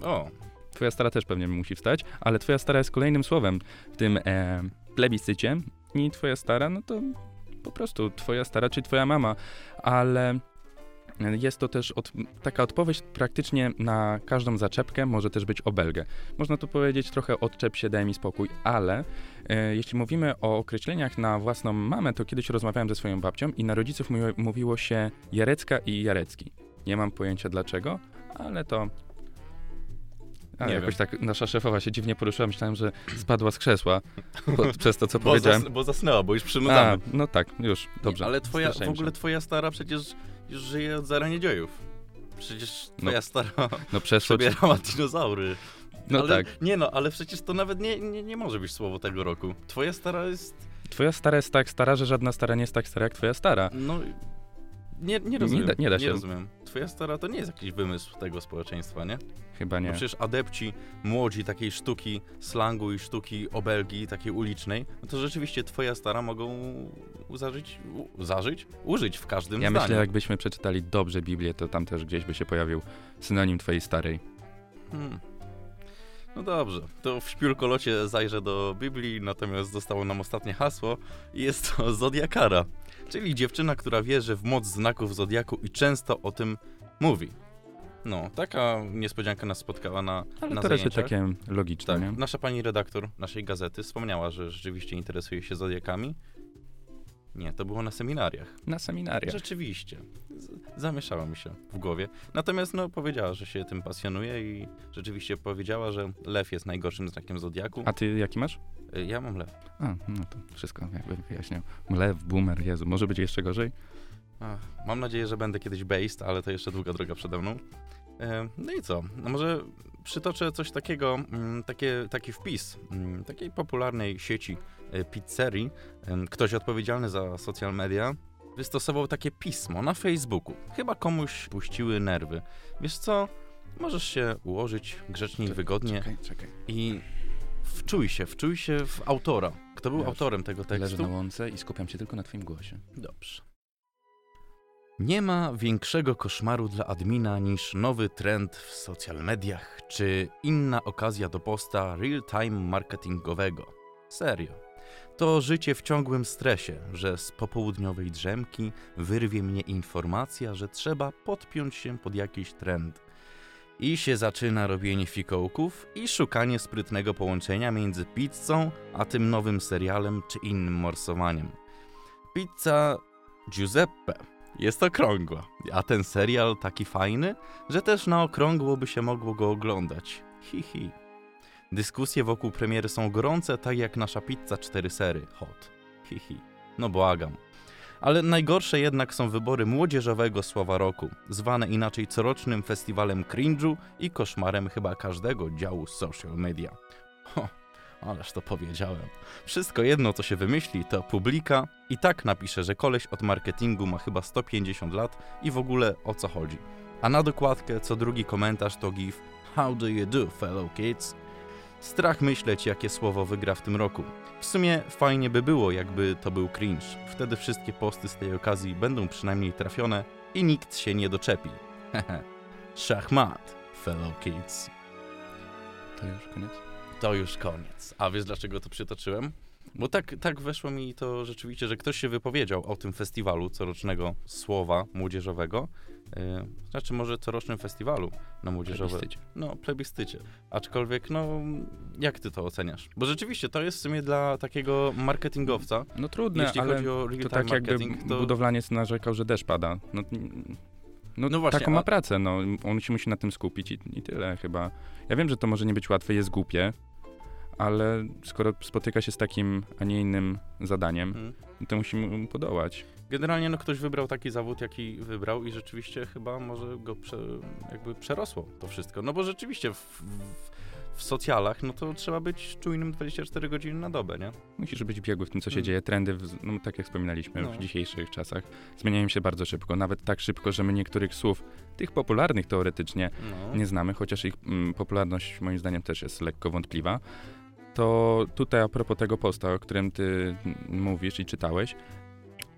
O, Twoja stara też pewnie musi wstać, ale twoja stara jest kolejnym słowem w tym e, plebiscycie i twoja stara, no to po prostu twoja stara czy twoja mama, ale Jest to też od, taka odpowiedź praktycznie na każdą zaczepkę, może też być obelgę. Można tu powiedzieć trochę odczep się, daj mi spokój, ale jeśli mówimy o określeniach na własną mamę, to kiedyś rozmawiałem ze swoją babcią i na rodziców mówiło, mówiło się Jarecka i Jarecki. Nie mam pojęcia dlaczego, ale to... A, Nie jakoś wiem. tak nasza szefowa się dziwnie poruszyła, myślałem, że spadła z krzesła przez to, co Bo, powiedziałem. zas, bo zasnęła, bo już A, przynudzamy. no tak, już, dobrze. Nie, ale twoja, w ogóle twoja stara przecież już żyje od zarania dziejów. Przecież twoja stara No przeszło... ci- przebierała dinozaury. No ale, tak. Nie no, ale przecież to nawet nie, nie, nie może być słowo tego roku. Twoja stara jest, Twoja stara jest tak stara, że żadna stara nie jest tak stara jak twoja stara. no... Nie, nie rozumiem. da- nie da się. rozumiem. Twoja stara to nie jest jakiś wymysł tego społeczeństwa, nie? Chyba nie. No przecież adepci, młodzi takiej sztuki slangu i sztuki obelgi takiej ulicznej, no to rzeczywiście twoja stara mogą zażyć, zażyć, użyć w każdym Ja zdaniu. myślę, jakbyśmy przeczytali dobrze Biblię, to tam też gdzieś by się pojawił synonim twojej starej. Hmm. No dobrze, to w śpiórkolocie zajrzę do Biblii, natomiast zostało nam ostatnie hasło i jest to Zodiakara, czyli dziewczyna, która wierzy w moc znaków Zodiaku i często o tym mówi. No, taka niespodzianka nas spotkała na, Ale na to raczej zajęciach. takie logiczne, Tak, nie? nasza pani redaktor naszej gazety wspomniała, że rzeczywiście interesuje się Zodiakami. Nie, to było na seminariach. Na seminariach. Rzeczywiście. Z- Zamieszało mi się w głowie. Natomiast no, powiedziała, że się tym pasjonuje i rzeczywiście powiedziała, że lew jest najgorszym znakiem zodiaku. A ty jaki masz? Y, Ja mam lew. A, no to wszystko jakby wyjaśniał. Mlew, boomer, Jezu, może być jeszcze gorzej? Ach, mam nadzieję, że będę kiedyś based, ale to jeszcze długa droga przede mną. E, No i co? No może przytoczę coś takiego, mm, takie, taki wpis mm, takiej popularnej sieci pizzerii. Em, Ktoś odpowiedzialny za social media wystosował takie pismo na Facebooku. Chyba komuś puściły nerwy. Wiesz co? Możesz się ułożyć grzecznie i wygodnie Czekaj, czekaj. i wczuj się, wczuj się w autora. Kto był autorem tego Leżę tekstu? na łące i skupiam się tylko na twoim głosie. Dobrze. Nie ma większego koszmaru dla admina niż nowy trend w social mediach, czy inna okazja do posta real-time marketingowego. Serio. To życie w ciągłym stresie, że z popołudniowej drzemki wyrwie mnie informacja, że trzeba podpiąć się pod jakiś trend. I się zaczyna robienie fikołków i szukanie sprytnego połączenia między pizzą, a tym nowym serialem czy innym morsowaniem. Pizza Giuseppe jest okrągła, a ten serial taki fajny, że też na okrągło by się mogło go oglądać. Hi hi. Dyskusje wokół premiery są gorące, tak jak nasza pizza 4 sery hot. Hi hi. No błagam. Ale najgorsze jednak są wybory młodzieżowego słowa roku, zwane inaczej corocznym festiwalem cringe'u i koszmarem chyba każdego działu social media. Ho, ależ to powiedziałem. Wszystko jedno, co się wymyśli, to publika i tak napisze, że koleś od marketingu ma chyba 150 lat i w ogóle o co chodzi. A na dokładkę co drugi komentarz to give How do you do, fellow kids? Strach myśleć, jakie słowo wygra w tym roku. W sumie fajnie by było, jakby to był cringe. Wtedy wszystkie posty z tej okazji będą przynajmniej trafione i nikt się nie doczepi. Hehe. Szachmat, fellow kids. To już koniec? To już koniec. A wiesz dlaczego to przytoczyłem? Bo tak, tak weszło mi to rzeczywiście, że ktoś się wypowiedział o tym festiwalu corocznego słowa młodzieżowego. Yy, znaczy może corocznym festiwalu na młodzieżowe. Plebiscycie. No, plebiscycie. Aczkolwiek, no, jak ty to oceniasz? Bo rzeczywiście to jest w sumie dla takiego marketingowca, No trudne, jeśli ale chodzi o to tak jakby to... budowlaniec narzekał, że deszcz pada. No, no, No właśnie, taką ma a- pracę, no. On się musi na tym skupić i, i tyle chyba. Ja wiem, że to może nie być łatwe, jest głupie, ale skoro spotyka się z takim, a nie innym zadaniem, Mhm. to musi mu podołać. Generalnie no, ktoś wybrał taki zawód, jaki wybrał i rzeczywiście chyba może go prze, jakby przerosło to wszystko. No bo rzeczywiście w, w, w socjalach, no to trzeba być czujnym 24 godziny na dobę, nie? Musisz być biegły w tym, co się Mm. dzieje. Trendy, w, no, tak jak wspominaliśmy, No. w dzisiejszych czasach zmieniają się bardzo szybko. Nawet tak szybko, że my niektórych słów, tych popularnych teoretycznie, No. nie znamy, chociaż ich mm, popularność moim zdaniem też jest lekko wątpliwa. To tutaj a propos tego posta, o którym ty mówisz i czytałeś,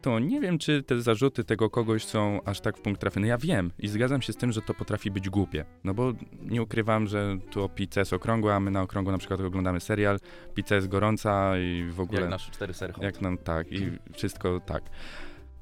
to nie wiem, czy te zarzuty tego kogoś są aż tak w punkt trafione. Ja wiem i zgadzam się z tym, że to potrafi być głupie. No bo nie ukrywam, że tu pizza jest okrągła, a my na okrągło na przykład oglądamy serial, pizza jest gorąca i w ogóle... Jak nasze cztery sery. Jak nam tak i wszystko tak.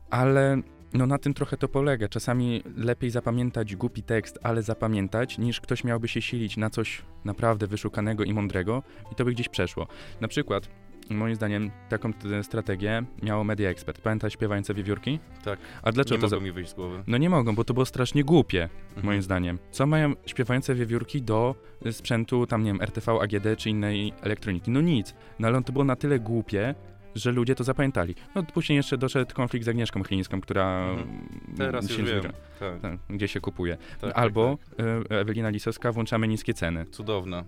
Ale No na tym trochę to polega. Czasami lepiej zapamiętać głupi tekst, ale zapamiętać, niż ktoś miałby się silić na coś naprawdę wyszukanego i mądrego i to by gdzieś przeszło. Na przykład, moim zdaniem, taką t- strategię miało Media Expert. Pamiętasz śpiewające wiewiórki? Tak. A dlaczego Nie to mogą za... mi wyjść z głowy. No nie mogą, bo to było strasznie głupie, Mhm. moim zdaniem. Co mają śpiewające wiewiórki do y, sprzętu, tam nie wiem, RTV, AGD czy innej elektroniki? No nic. No ale to było na tyle głupie, że ludzie to zapamiętali. No później jeszcze doszedł konflikt z Agnieszką Chylińską, która Mhm. mm, Teraz już się wiem. zgra- Tak, tak, gdzie się kupuje. tak, Albo tak, y, Ewelina Lisowska, włączamy niskie ceny. tak. Cudowne.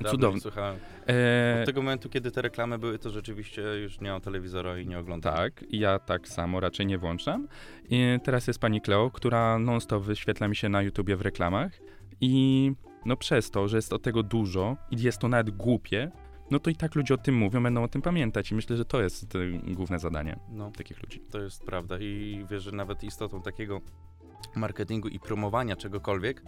Dawno Słuchałem. E, Od tego momentu, kiedy te reklamy były, to rzeczywiście już nie mam telewizora i nie oglądam. tak, ja tak samo raczej nie włączam. I teraz jest pani Kleo, która non-stop wyświetla mi się na YouTubie w reklamach i no przez to, że jest od tego dużo i jest to nawet głupie, no to i tak ludzie o tym mówią, będą o tym pamiętać i myślę, że to jest y, główne zadanie No, takich ludzi. to jest prawda i wiesz, że nawet istotą takiego marketingu i promowania czegokolwiek,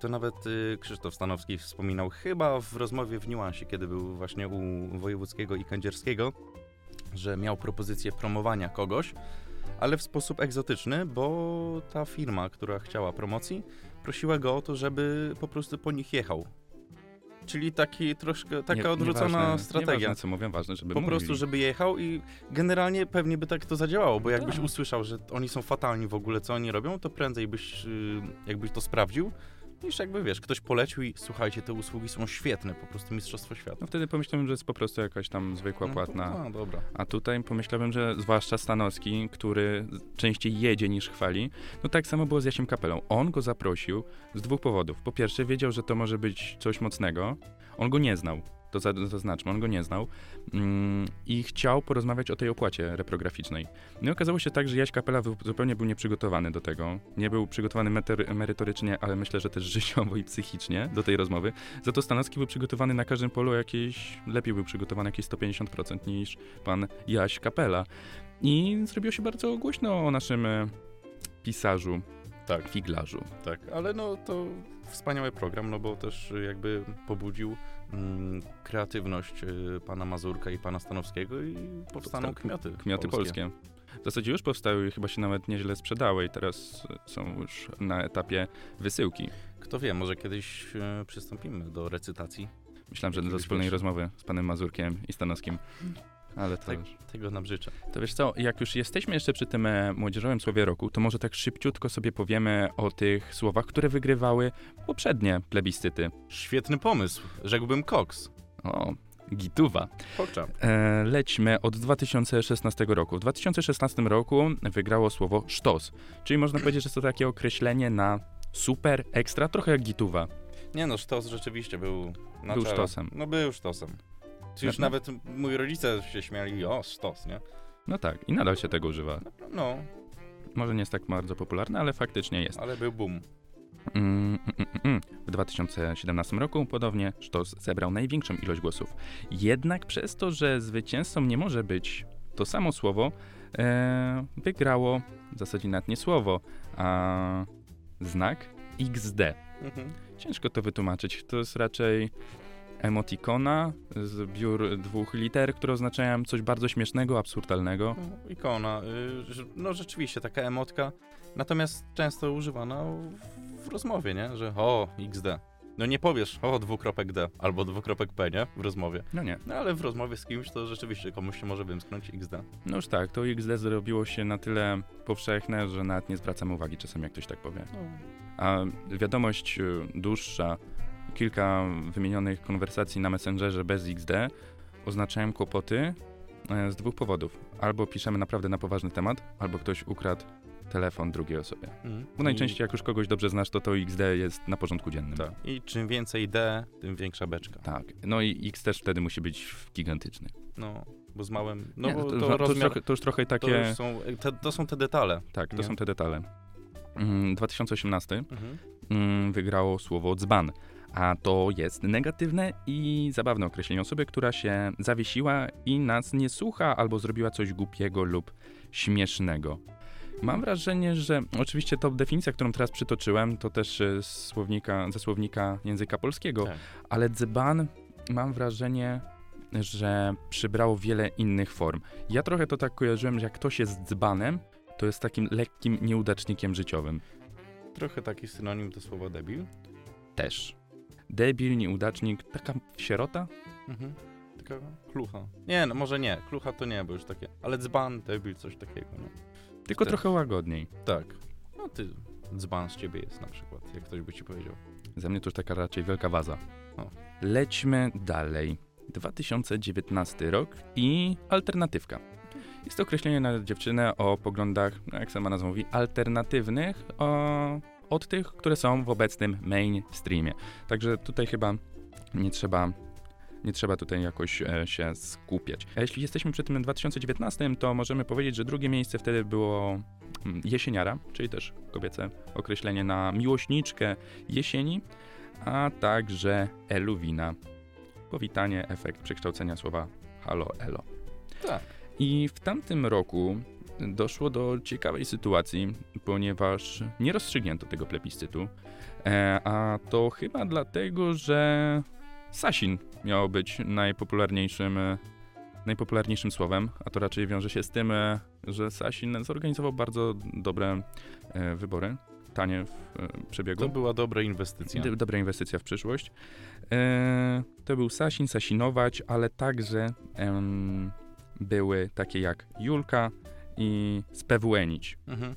to nawet y, Krzysztof Stanowski wspominał chyba w rozmowie w Niuansie, kiedy był właśnie u Wojewódzkiego i Kędzierskiego, że miał propozycję promowania kogoś, ale w sposób egzotyczny, bo ta firma, która chciała promocji, prosiła go o to, żeby po prostu po nich jechał. Czyli taki troszkę, taka Nie- odwrócona nieważne, strategia. Nieważne, co mówią, ważne, żeby Po mówili. prostu, żeby jechał i generalnie pewnie by tak to zadziałało, bo jakbyś Tak. usłyszał, że oni są fatalni w ogóle, co oni robią, to prędzej byś, y, jakbyś to sprawdził, niż jakby, wiesz, ktoś polecił i słuchajcie, te usługi są świetne, po prostu mistrzostwo świata. No wtedy pomyślałem, że jest po prostu jakaś tam zwykła, No, płatna. No, dobra. A tutaj pomyślałem, że zwłaszcza Stanowski, który częściej jedzie niż chwali, no tak samo było z Jasiem Kapelą. On go zaprosił z dwóch powodów. Po pierwsze, wiedział, że to może być coś mocnego. On go nie znał. To za- zaznaczmy, on go nie znał. Mm, I chciał porozmawiać o tej opłacie reprograficznej. No i okazało się tak, że Jaś Kapela zupełnie był nieprzygotowany do tego. Nie był przygotowany meter- merytorycznie, ale myślę, że też życiowo i psychicznie do tej rozmowy. Za to Stanowski był przygotowany na każdym polu jakieś, lepiej był przygotowany jakieś 150% niż pan Jaś Kapela. I zrobiło się bardzo głośno o naszym e, pisarzu, Tak, figlarzu. tak, ale no to wspaniały program, no bo też jakby pobudził kreatywność y, pana Mazurka i pana Stanowskiego i powstaną Powstały kmioty. Kmioty polskie. W zasadzie już powstały i chyba się nawet nieźle sprzedały i teraz e, są już na etapie wysyłki. Kto wie, może kiedyś y, przystąpimy do recytacji. Myślałem, że do wspólnej rozmowy z panem Mazurkiem i Stanowskim. Ale to Tak. Tego nam życzę. To wiesz co, jak już jesteśmy jeszcze przy tym e, młodzieżowym słowie roku, to może tak szybciutko sobie powiemy o tych słowach, które wygrywały poprzednie plebiscyty. Świetny pomysł, rzekłbym koks. O, gituwa. E, lećmy od 2016 roku. W 2016 roku wygrało słowo sztos, czyli można powiedzieć, że to takie określenie na super, ekstra, trochę jak gituwa. Nie no, sztos rzeczywiście był na Był czele. sztosem. No był sztosem. Czy już No, no. nawet moi rodzice się śmiali, o, sztos, nie? No tak, i nadal się tego używa. No, Może nie jest tak bardzo popularne, ale faktycznie jest. ale był boom. Mm, mm, mm, mm. W 2017 roku podobnie Sztos zebrał największą ilość głosów. Jednak przez to, że zwycięzcą nie może być to samo słowo, e, wygrało w zasadzie nawet nie słowo, a znak XD. Mhm. Ciężko to wytłumaczyć. To jest raczej emotikona, zbiór dwóch liter, które oznaczają coś bardzo śmiesznego, absurdalnego. No, ikona. Y, no rzeczywiście, taka emotka. Natomiast często używana w, rozmowie, nie? Że o, XD. No nie powiesz o dwukropek D albo dwukropek P, nie? W rozmowie. No nie. No ale w rozmowie z kimś to rzeczywiście komuś się może wymsknąć XD. No już tak, to XD zrobiło się na tyle powszechne, że nawet nie zwracamy uwagi czasem, jak ktoś tak powie. No. A wiadomość y, dłuższa, kilka wymienionych konwersacji na Messengerze bez XD oznaczają kłopoty e, z dwóch powodów. Albo piszemy naprawdę na poważny temat, albo ktoś ukradł telefon drugiej osobie. Mhm. Bo najczęściej jak już kogoś dobrze znasz, to to XD jest na porządku dziennym. I, tak. I czym więcej D, tym większa beczka. Tak. No i X też wtedy musi być gigantyczny. No, bo z małym... No Nie, to, to, to, już rozmiar... trochę, to już trochę To, takie... już są, te, to są te detale. Tak, to nie? są te detale. Mm, 2018 Mhm. mm, wygrało słowo dzban. A to jest negatywne i zabawne określenie osoby, która się zawiesiła i nas nie słucha albo zrobiła coś głupiego lub śmiesznego. Mam wrażenie, że oczywiście to definicja, którą teraz przytoczyłem, to też e, z słownika, ze słownika języka polskiego, Tak. ale dzban mam wrażenie, że przybrało wiele innych form. Ja trochę to tak kojarzyłem, że jak ktoś jest dzbanem, to jest takim lekkim nieudacznikiem życiowym. Trochę taki synonim do słowa debil. Też. Debil, nieudacznik, taka sierota? Mhm. Taka klucha. Nie, no może nie. Klucha to nie, bo już takie. Ale dzban, debil, coś takiego, nie? Tylko Tak. trochę łagodniej. Tak. No ty, dzban z ciebie jest na przykład, jak ktoś by ci powiedział. Ze mnie to już taka raczej wielka waza. O. Lećmy dalej. 2019 rok i alternatywka. Jest to określenie na dziewczynę o poglądach, no jak sama nazwa mówi, alternatywnych o, od tych, które są w obecnym mainstreamie. Także tutaj chyba nie trzeba, nie trzeba tutaj jakoś e, się skupiać. A jeśli jesteśmy przy tym 2019, to możemy powiedzieć, że drugie miejsce wtedy było mm, jesieniara, czyli też kobiece określenie na miłośniczkę jesieni, a także eluwina. Powitanie, efekt przekształcenia słowa halo, elo. Tak. I w tamtym roku doszło do ciekawej sytuacji, ponieważ nie rozstrzygnięto tego plebiscytu, e, a to chyba dlatego, że Sasin miało być najpopularniejszym, e, najpopularniejszym słowem, a to raczej wiąże się z tym, e, że Sasin zorganizował bardzo dobre wybory, tanie w przebiegu. To była dobra inwestycja. Dobra inwestycja w przyszłość. E, to był Sasin, Sasinować, ale także em, były takie jak Julka i Spewłenić. Mhm.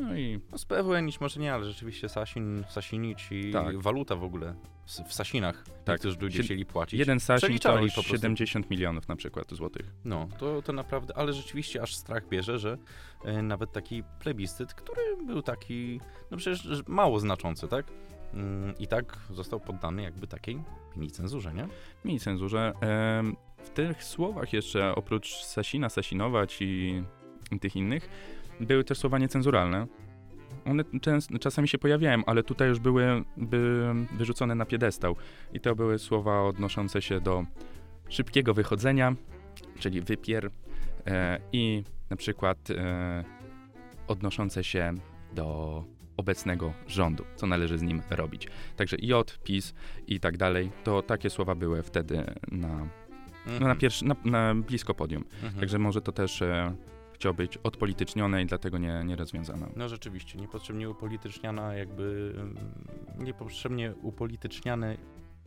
No i No z PWNić może nie, ale rzeczywiście Sasin, Sasinić i Tak. waluta w ogóle w, Sasinach. Tak. Tak. Którzy ludzie chcieli płacić. jeden Sasin to po prostu. 70 milionów na przykład złotych. No, to, to naprawdę, ale rzeczywiście aż strach bierze, że e, nawet taki plebiscyt, który był taki, no przecież mało znaczący, tak? Mm, I tak został poddany jakby takiej mini cenzurze, nie? Mini cenzurze. W tych słowach jeszcze oprócz Sasina, Sasinować i tych innych były też słowa niecenzuralne. One częst, czasami się pojawiają, ale tutaj już były by, wyrzucone na piedestał. I to były słowa odnoszące się do szybkiego wychodzenia, czyli wypier, e, i na przykład e, odnoszące się do obecnego rządu, co należy z nim robić. Także J, PiS i tak dalej, to takie słowa były wtedy na, no na, pierwszy, na, na blisko podium. Mhm. Także może to też e, chciał być odpolitycznione i dlatego nie, nie rozwiązano. No rzeczywiście, niepotrzebnie upolityczniana jakby, mm, niepotrzebnie upolityczniany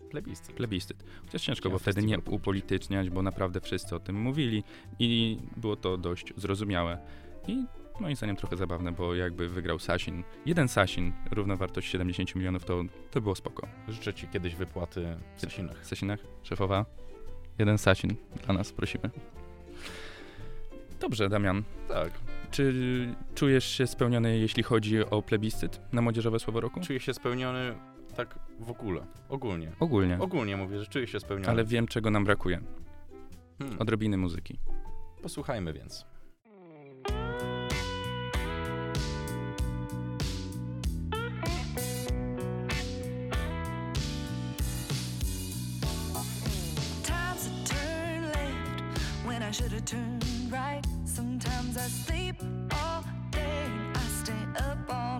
plebiscyt. Plebiscyt. Chociaż ciężko Ja było wtedy nie upolityczniać, bo naprawdę wszyscy o tym mówili i było to dość zrozumiałe. I moim zdaniem trochę zabawne, bo jakby wygrał Sasin, jeden Sasin, równowartość 70 milionów, to, to było spoko. Życzę ci kiedyś wypłaty w Sasinach. W Sasinach, szefowa, jeden Sasin dla nas, prosimy. Dobrze, Damian. Tak. Czy czujesz się spełniony, jeśli chodzi o plebiscyt na Młodzieżowe Słowo Roku? Czuję się spełniony tak w ogóle, ogólnie. Ogólnie. Ogólnie mówię, że czuję się spełniony. Ale wiem, czego nam brakuje. Hmm. Odrobiny muzyki. Posłuchajmy więc. Times I turn left when I should have turned right. Sometimes I sleep all day, I stay up all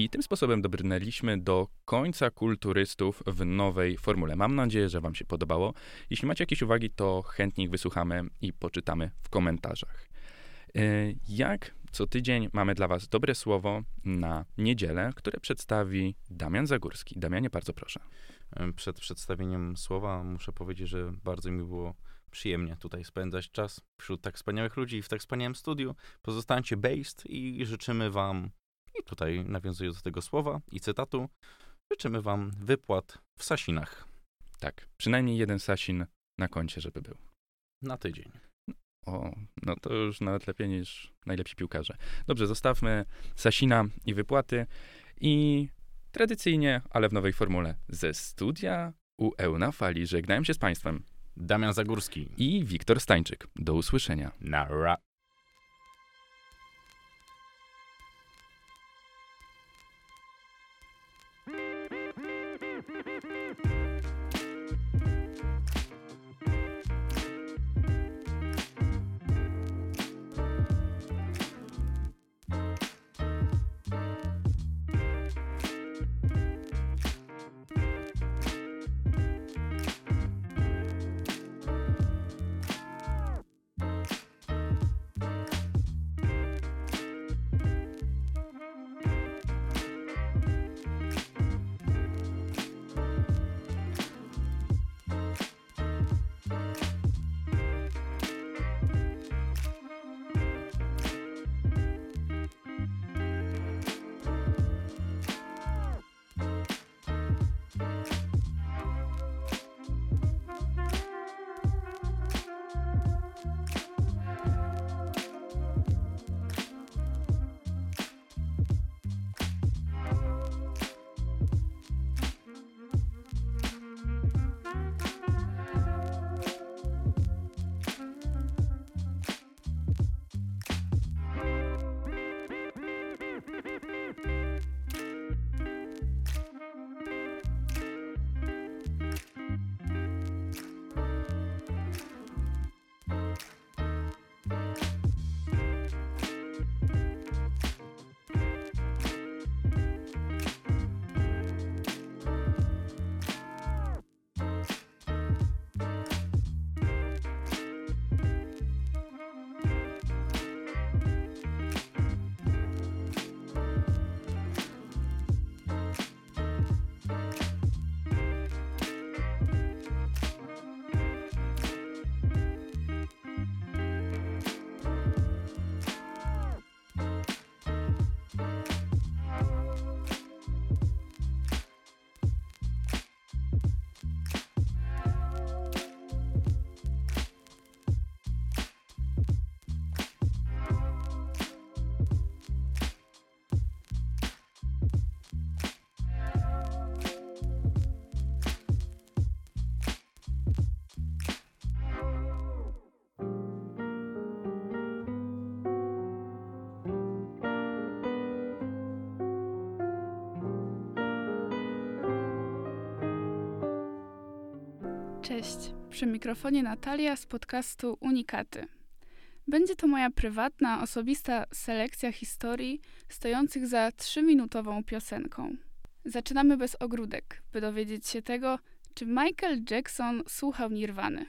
I tym sposobem dobrnęliśmy do końca kulturystów w nowej formule. Mam nadzieję, że Wam się podobało. Jeśli macie jakieś uwagi, to chętnie ich wysłuchamy i poczytamy w komentarzach. E, Jak co tydzień mamy dla Was dobre słowo na niedzielę, które przedstawi Damian Zagórski. Damianie, bardzo proszę. Em, Przed przedstawieniem słowa muszę powiedzieć, że bardzo mi było przyjemnie tutaj spędzać czas wśród tak wspaniałych ludzi i w tak wspaniałym studiu. Pozostańcie based i życzymy wam, tutaj nawiązuję do tego słowa i cytatu, życzymy wam wypłat w Sasinach Tak, przynajmniej jeden Sasin na koncie, żeby był. na tydzień. O, no to już nawet lepiej niż najlepsi piłkarze. Dobrze, zostawmy Sasina i wypłaty. I tradycyjnie, ale w nowej formule, ze studia UE na fali żegnałem się z Państwem Damian Zagórski. i Wiktor Stańczyk. Do usłyszenia. Na ra. Cześć, przy mikrofonie Natalia z podcastu Unikaty. Będzie to moja prywatna, osobista selekcja historii stojących za trzyminutową piosenką. Zaczynamy bez ogródek, by dowiedzieć się tego, czy Michael Jackson słuchał Nirwany.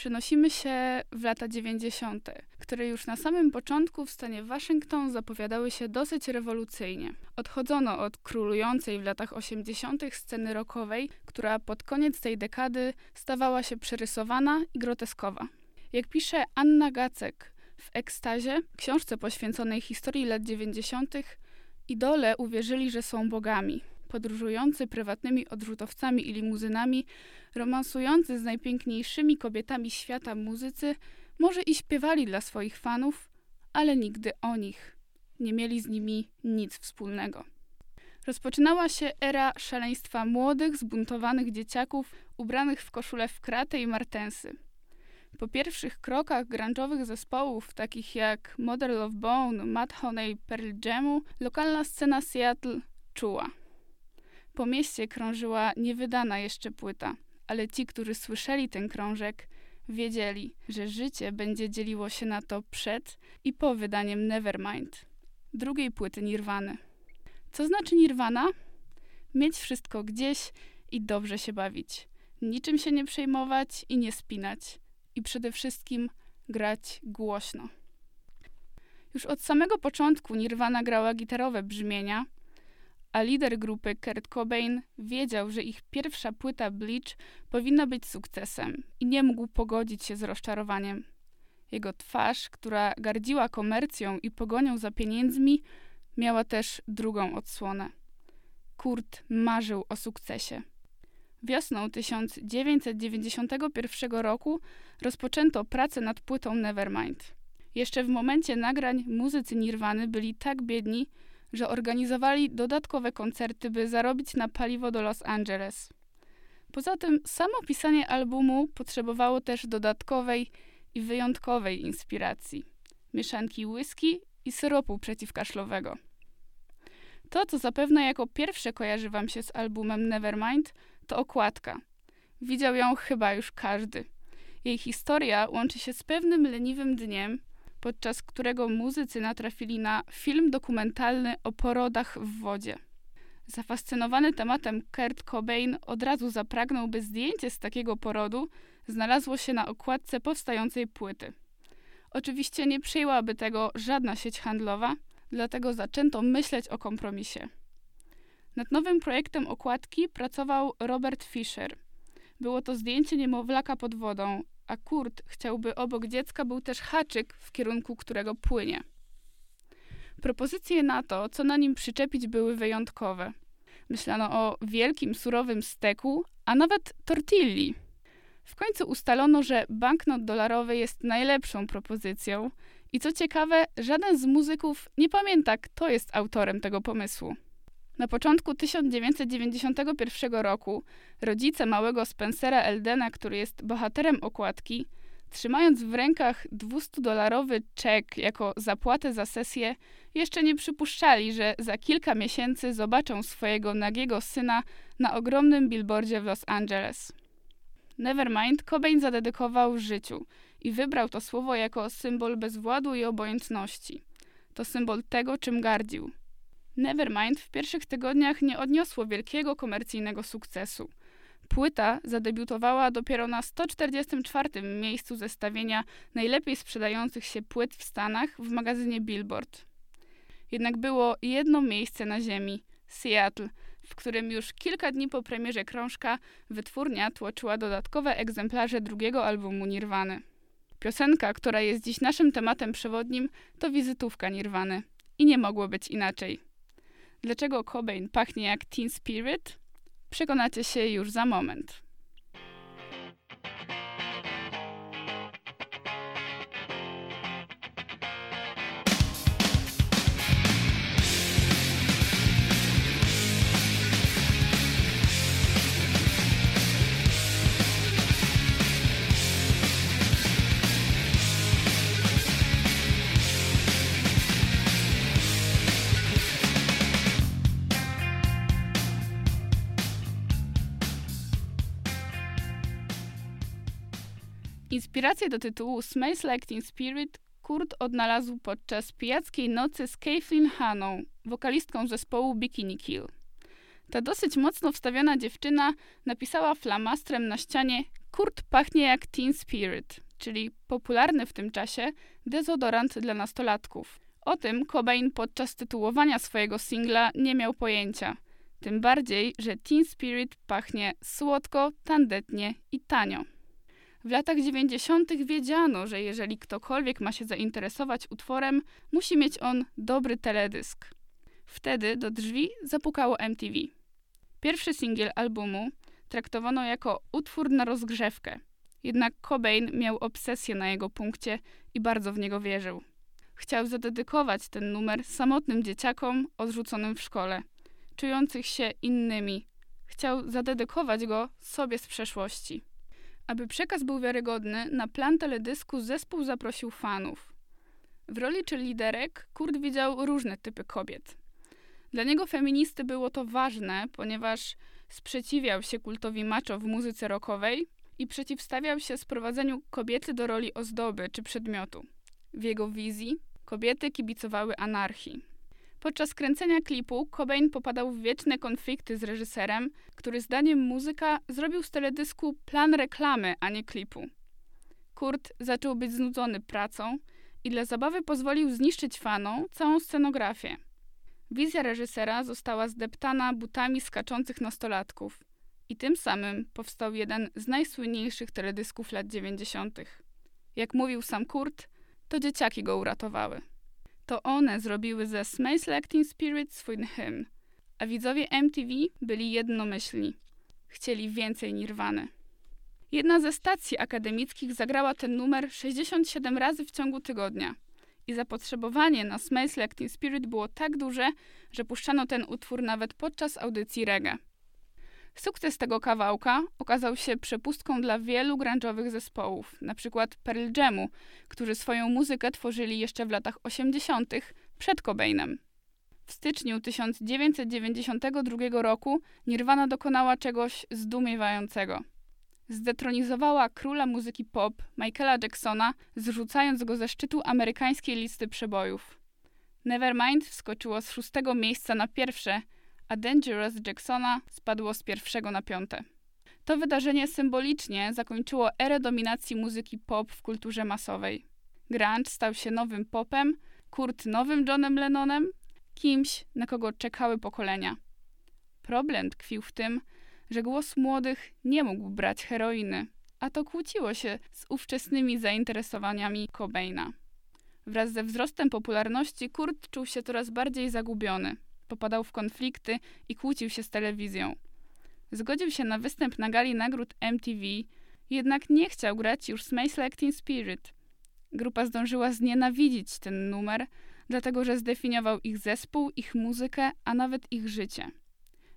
Przenosimy się w lata 90., które już na samym początku w stanie Waszyngton zapowiadały się dosyć rewolucyjnie. Odchodzono od królującej w latach 80. sceny rockowej, która pod koniec tej dekady stawała się przerysowana i groteskowa. Jak pisze Anna Gacek w Ekstazie, książce poświęconej historii lat 90., idole uwierzyli, że są bogami. Podróżujący prywatnymi odrzutowcami i limuzynami, romansujący z najpiękniejszymi kobietami świata muzycy, może i śpiewali dla swoich fanów, ale nigdy o nich. Nie mieli z nimi nic wspólnego. Rozpoczynała się era szaleństwa młodych, zbuntowanych dzieciaków ubranych w koszule w kratę i martensy. Po pierwszych krokach grunge'owych zespołów, takich jak Model of Bone, Mad Honey, Pearl Jamu, lokalna scena Seattle czuła. Po mieście krążyła niewydana jeszcze płyta, ale ci, którzy słyszeli ten krążek, wiedzieli, że życie będzie dzieliło się na to przed i po wydaniem Nevermind, drugiej płyty Nirwany. Co znaczy Nirwana? Mieć wszystko gdzieś i dobrze się bawić. Niczym się nie przejmować i nie spinać. I przede wszystkim grać głośno. Już od samego początku Nirvana grała gitarowe brzmienia, a lider grupy Kurt Cobain wiedział, że ich pierwsza płyta Bleach powinna być sukcesem i nie mógł pogodzić się z rozczarowaniem. Jego twarz, która gardziła komercją i pogonią za pieniędzmi, miała też drugą odsłonę. Kurt marzył o sukcesie. Wiosną 1991 roku rozpoczęto pracę nad płytą Nevermind. Jeszcze w momencie nagrań muzycy Nirwany byli tak biedni, że organizowali dodatkowe koncerty, by zarobić na paliwo do Los Angeles. Poza tym samo pisanie albumu potrzebowało też dodatkowej i wyjątkowej inspiracji mieszanki whisky i syropu przeciwkaszlowego. To, co zapewne jako pierwsze kojarzy Wam się z albumem Nevermind, to okładka. Widział ją chyba już każdy. Jej historia łączy się z pewnym leniwym dniem, podczas którego muzycy natrafili na film dokumentalny o porodach w wodzie. Zafascynowany tematem Kurt Cobain od razu zapragnął, by zdjęcie z takiego porodu znalazło się na okładce powstającej płyty. Oczywiście nie przyjęłaby tego żadna sieć handlowa, dlatego zaczęto myśleć o kompromisie. Nad nowym projektem okładki pracował Robert Fisher. Było to zdjęcie niemowlaka pod wodą, a Kurt chciałby obok dziecka był też haczyk, w kierunku którego płynie. Propozycje na to, co na nim przyczepić, były wyjątkowe. Myślano o wielkim, surowym steku, a nawet tortilli. W końcu ustalono, że banknot dolarowy jest najlepszą propozycją i co ciekawe, żaden z muzyków nie pamięta, kto jest autorem tego pomysłu. Na początku 1991 roku rodzice małego Spencera Eldena, który jest bohaterem okładki, trzymając w rękach 200-dolarowy czek jako zapłatę za sesję, jeszcze nie przypuszczali, że za kilka miesięcy zobaczą swojego nagiego syna na ogromnym billboardzie w Los Angeles. Nevermind Cobain zadedykował życiu i wybrał to słowo jako symbol bezwładu i obojętności. To symbol tego, czym gardził. Nevermind w pierwszych tygodniach nie odniosło wielkiego komercyjnego sukcesu. Płyta zadebiutowała dopiero na 144. miejscu zestawienia najlepiej sprzedających się płyt w Stanach w magazynie Billboard. Jednak było jedno miejsce na ziemi Seattle, w którym już kilka dni po premierze krążka wytwórnia tłoczyła dodatkowe egzemplarze drugiego albumu Nirwany. Piosenka, która jest dziś naszym tematem przewodnim, to wizytówka Nirwany. I nie mogło być inaczej. Dlaczego Cobain pachnie jak Teen Spirit? Przekonacie się już za moment. Inspirację do tytułu Smells Like Teen Spirit Kurt odnalazł podczas pijackiej nocy z Kathleen Haną, wokalistką zespołu Bikini Kill. Ta dosyć mocno wstawiona dziewczyna napisała flamastrem na ścianie Kurt pachnie jak Teen Spirit, czyli popularny w tym czasie dezodorant dla nastolatków. O tym Cobain podczas tytułowania swojego singla nie miał pojęcia. Tym bardziej, że Teen Spirit pachnie słodko, tandetnie i tanio. W latach 90. wiedziano, że jeżeli ktokolwiek ma się zainteresować utworem, musi mieć on dobry teledysk. Wtedy do drzwi zapukało MTV. Pierwszy singiel albumu traktowano jako utwór na rozgrzewkę. Jednak Cobain miał obsesję na jego punkcie i bardzo w niego wierzył. Chciał zadedykować ten numer samotnym dzieciakom odrzuconym w szkole, czujących się innymi. Chciał zadedykować go sobie z przeszłości. Aby przekaz był wiarygodny, na plan teledysku zespół zaprosił fanów. W roli czy liderek Kurt widział różne typy kobiet. Dla niego feministy było to ważne, ponieważ sprzeciwiał się kultowi macho w muzyce rockowej i przeciwstawiał się sprowadzeniu kobiety do roli ozdoby czy przedmiotu. W jego wizji kobiety kibicowały anarchii. Podczas kręcenia klipu Cobain popadał w wieczne konflikty z reżyserem, który zdaniem muzyka zrobił z teledysku plan reklamy, a nie klipu. Kurt zaczął być znudzony pracą i dla zabawy pozwolił zniszczyć fanom całą scenografię. Wizja reżysera została zdeptana butami skaczących nastolatków i tym samym powstał jeden z najsłynniejszych teledysków lat 90. Jak mówił sam Kurt, to dzieciaki go uratowały. To one zrobiły ze Smells Like Teen Spirit swój hymn, a widzowie MTV byli jednomyślni. Chcieli więcej Nirwany. Jedna ze stacji akademickich zagrała ten numer 67 razy w ciągu tygodnia – i zapotrzebowanie na Smells Like Teen Spirit było tak duże, że puszczano ten utwór nawet podczas audycji reggae. Sukces tego kawałka okazał się przepustką dla wielu grunge'owych zespołów, np. Pearl Jamu, którzy swoją muzykę tworzyli jeszcze w latach 80. przed Cobainem. W styczniu 1992 roku Nirvana dokonała czegoś zdumiewającego – zdetronizowała króla muzyki pop Michaela Jacksona, zrzucając go ze szczytu amerykańskiej listy przebojów. Nevermind wskoczyło z szóstego miejsca na pierwsze, a Dangerous Jacksona spadło z pierwszego na piąte. To wydarzenie symbolicznie zakończyło erę dominacji muzyki pop w kulturze masowej. Grunge stał się nowym popem, Kurt nowym Johnem Lennonem, kimś, na kogo czekały pokolenia. Problem tkwił w tym, że głos młodych nie mógł brać heroiny, a to kłóciło się z ówczesnymi zainteresowaniami Cobaina. Wraz ze wzrostem popularności Kurt czuł się coraz bardziej zagubiony. Popadał w konflikty i kłócił się z telewizją. Zgodził się na występ na gali nagród MTV, jednak nie chciał grać już Smells Like Teen Spirit. Grupa zdążyła znienawidzić ten numer, dlatego że zdefiniował ich zespół, ich muzykę, a nawet ich życie.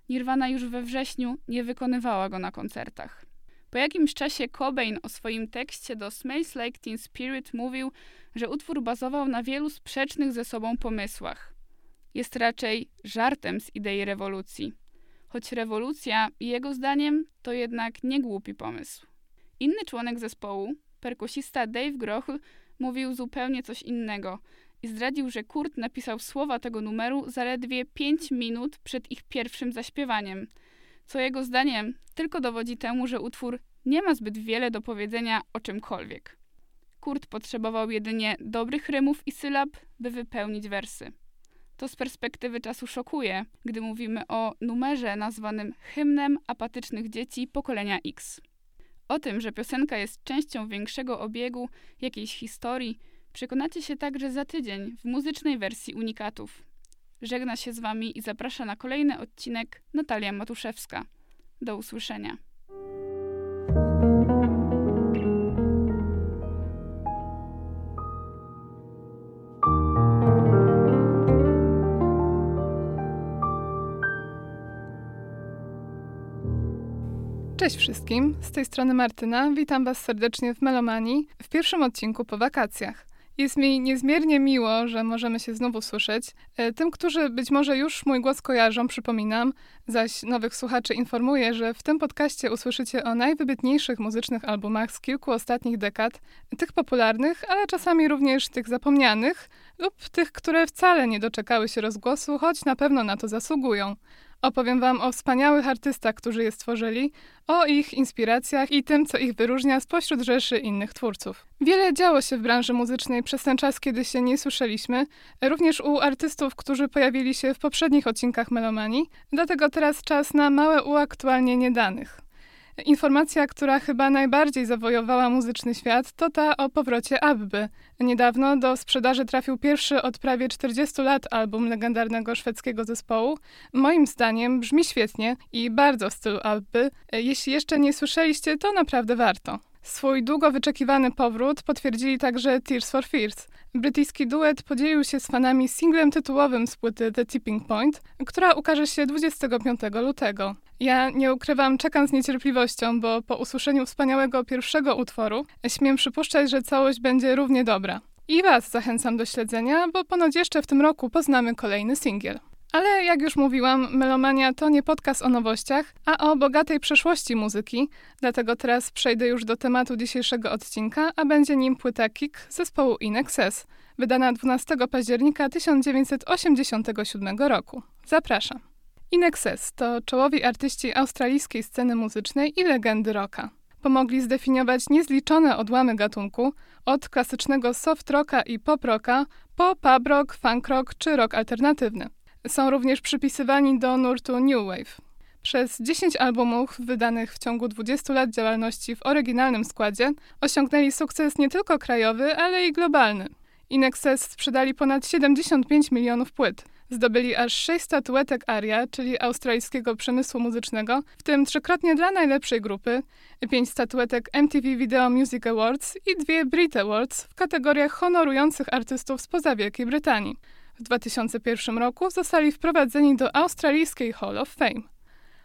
Nirvana już we wrześniu nie wykonywała go na koncertach. Po jakimś czasie Cobain o swoim tekście do Smells Like Teen Spirit mówił, że utwór bazował na wielu sprzecznych ze sobą pomysłach. Jest raczej żartem z idei rewolucji. Choć rewolucja, jego zdaniem, to jednak nie głupi pomysł. Inny członek zespołu, perkusista Dave Grohl, mówił zupełnie coś innego – i zdradził, że Kurt napisał słowa tego numeru zaledwie 5 minut przed ich pierwszym zaśpiewaniem, co jego zdaniem tylko dowodzi temu, że utwór nie ma zbyt wiele do powiedzenia o czymkolwiek. Kurt potrzebował jedynie dobrych rymów i sylab, by wypełnić wersy. To z perspektywy czasu szokuje, gdy mówimy o numerze nazwanym hymnem apatycznych dzieci pokolenia X. O tym, że piosenka jest częścią większego obiegu jakiejś historii, Przekonacie się także za tydzień w muzycznej wersji unikatów. Żegna się z Wami i zaprasza na kolejny odcinek Natalia Matuszewska. Do usłyszenia. Cześć wszystkim, z tej strony Martyna. Witam Was serdecznie w Melomanii w pierwszym odcinku po wakacjach. Jest mi niezmiernie miło, że możemy się znowu słyszeć. E, tym, którzy być może już mój głos kojarzą, przypominam, zaś nowych słuchaczy informuję, że w tym podcaście usłyszycie o najwybitniejszych muzycznych albumach z kilku ostatnich dekad, tych popularnych, ale czasami również tych zapomnianych, lub tych, które wcale nie doczekały się rozgłosu, choć na pewno na to zasługują. Opowiem Wam o wspaniałych artystach, którzy je stworzyli, o ich inspiracjach i tym, co ich wyróżnia spośród rzeszy innych twórców. Wiele działo się w branży muzycznej przez ten czas, kiedy się nie słyszeliśmy, również u artystów, którzy pojawili się w poprzednich odcinkach Melomanii, dlatego teraz czas na małe uaktualnienie danych. Informacja, która chyba najbardziej zawojowała muzyczny świat, to ta o powrocie Abby. Niedawno do sprzedaży trafił pierwszy od prawie 40 lat album legendarnego szwedzkiego zespołu. Moim zdaniem brzmi świetnie i bardzo w stylu Abby. Jeśli jeszcze nie słyszeliście, to naprawdę warto. Swój długo wyczekiwany powrót potwierdzili także Tears for Fears. Brytyjski duet podzielił się z fanami singlem tytułowym z płyty The Tipping Point, która ukaże się 25 lutego. Ja nie ukrywam, czekam z niecierpliwością, bo po usłyszeniu wspaniałego pierwszego utworu śmiem przypuszczać, że całość będzie równie dobra. I Was zachęcam do śledzenia, bo ponoć jeszcze w tym roku poznamy kolejny singiel. Ale jak już mówiłam, Melomania to nie podcast o nowościach, a o bogatej przeszłości muzyki, dlatego teraz przejdę już do tematu dzisiejszego odcinka, a będzie nim płyta Kick zespołu In Excess, wydana 12 października 1987 roku. Zapraszam. In Excess to czołowi artyści australijskiej sceny muzycznej i legendy rocka. Pomogli zdefiniować niezliczone odłamy gatunku, od klasycznego soft rocka i pop rocka po pub rock, funk rock czy rock alternatywny. Są również przypisywani do nurtu New Wave. Przez 10 albumów wydanych w ciągu 20 lat działalności w oryginalnym składzie osiągnęli sukces nie tylko krajowy, ale i globalny. In Excess sprzedali ponad 75 milionów płyt. Zdobyli aż 6 statuetek ARIA, czyli australijskiego przemysłu muzycznego, w tym trzykrotnie dla najlepszej grupy, 5 statuetek MTV Video Music Awards i dwie Brit Awards w kategoriach honorujących artystów spoza Wielkiej Brytanii. W 2001 roku zostali wprowadzeni do australijskiej Hall of Fame.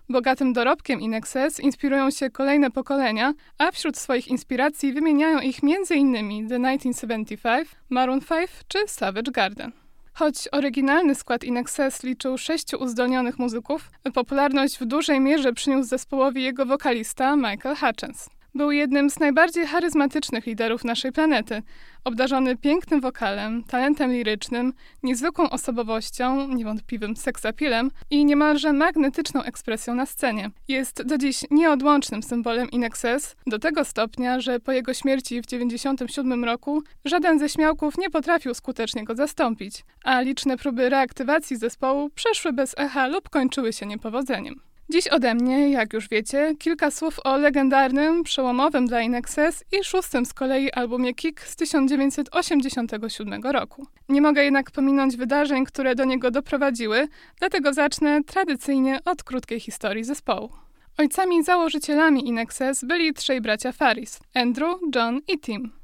Bogatym dorobkiem In Excess inspirują się kolejne pokolenia, a wśród swoich inspiracji wymieniają ich m.in. The 1975, Maroon 5 czy Savage Garden. Choć oryginalny skład In Excess liczył sześciu uzdolnionych muzyków, popularność w dużej mierze przyniósł zespołowi jego wokalista Michael Hutchence. Był jednym z najbardziej charyzmatycznych liderów naszej planety, obdarzony pięknym wokalem, talentem lirycznym, niezwykłą osobowością, niewątpliwym seksapilem i niemalże magnetyczną ekspresją na scenie. Jest do dziś nieodłącznym symbolem In Excess, do tego stopnia, że po jego śmierci w 1997 roku żaden ze śmiałków nie potrafił skutecznie go zastąpić, a liczne próby reaktywacji zespołu przeszły bez echa lub kończyły się niepowodzeniem. Dziś ode mnie, jak już wiecie, kilka słów o legendarnym, przełomowym dla Inexes i szóstym z kolei albumie Kick z 1987 roku. Nie mogę jednak pominąć wydarzeń, które do niego doprowadziły, dlatego zacznę tradycyjnie od krótkiej historii zespołu. Ojcami założycielami Inexes byli trzej bracia Faris: Andrew, John i Tim.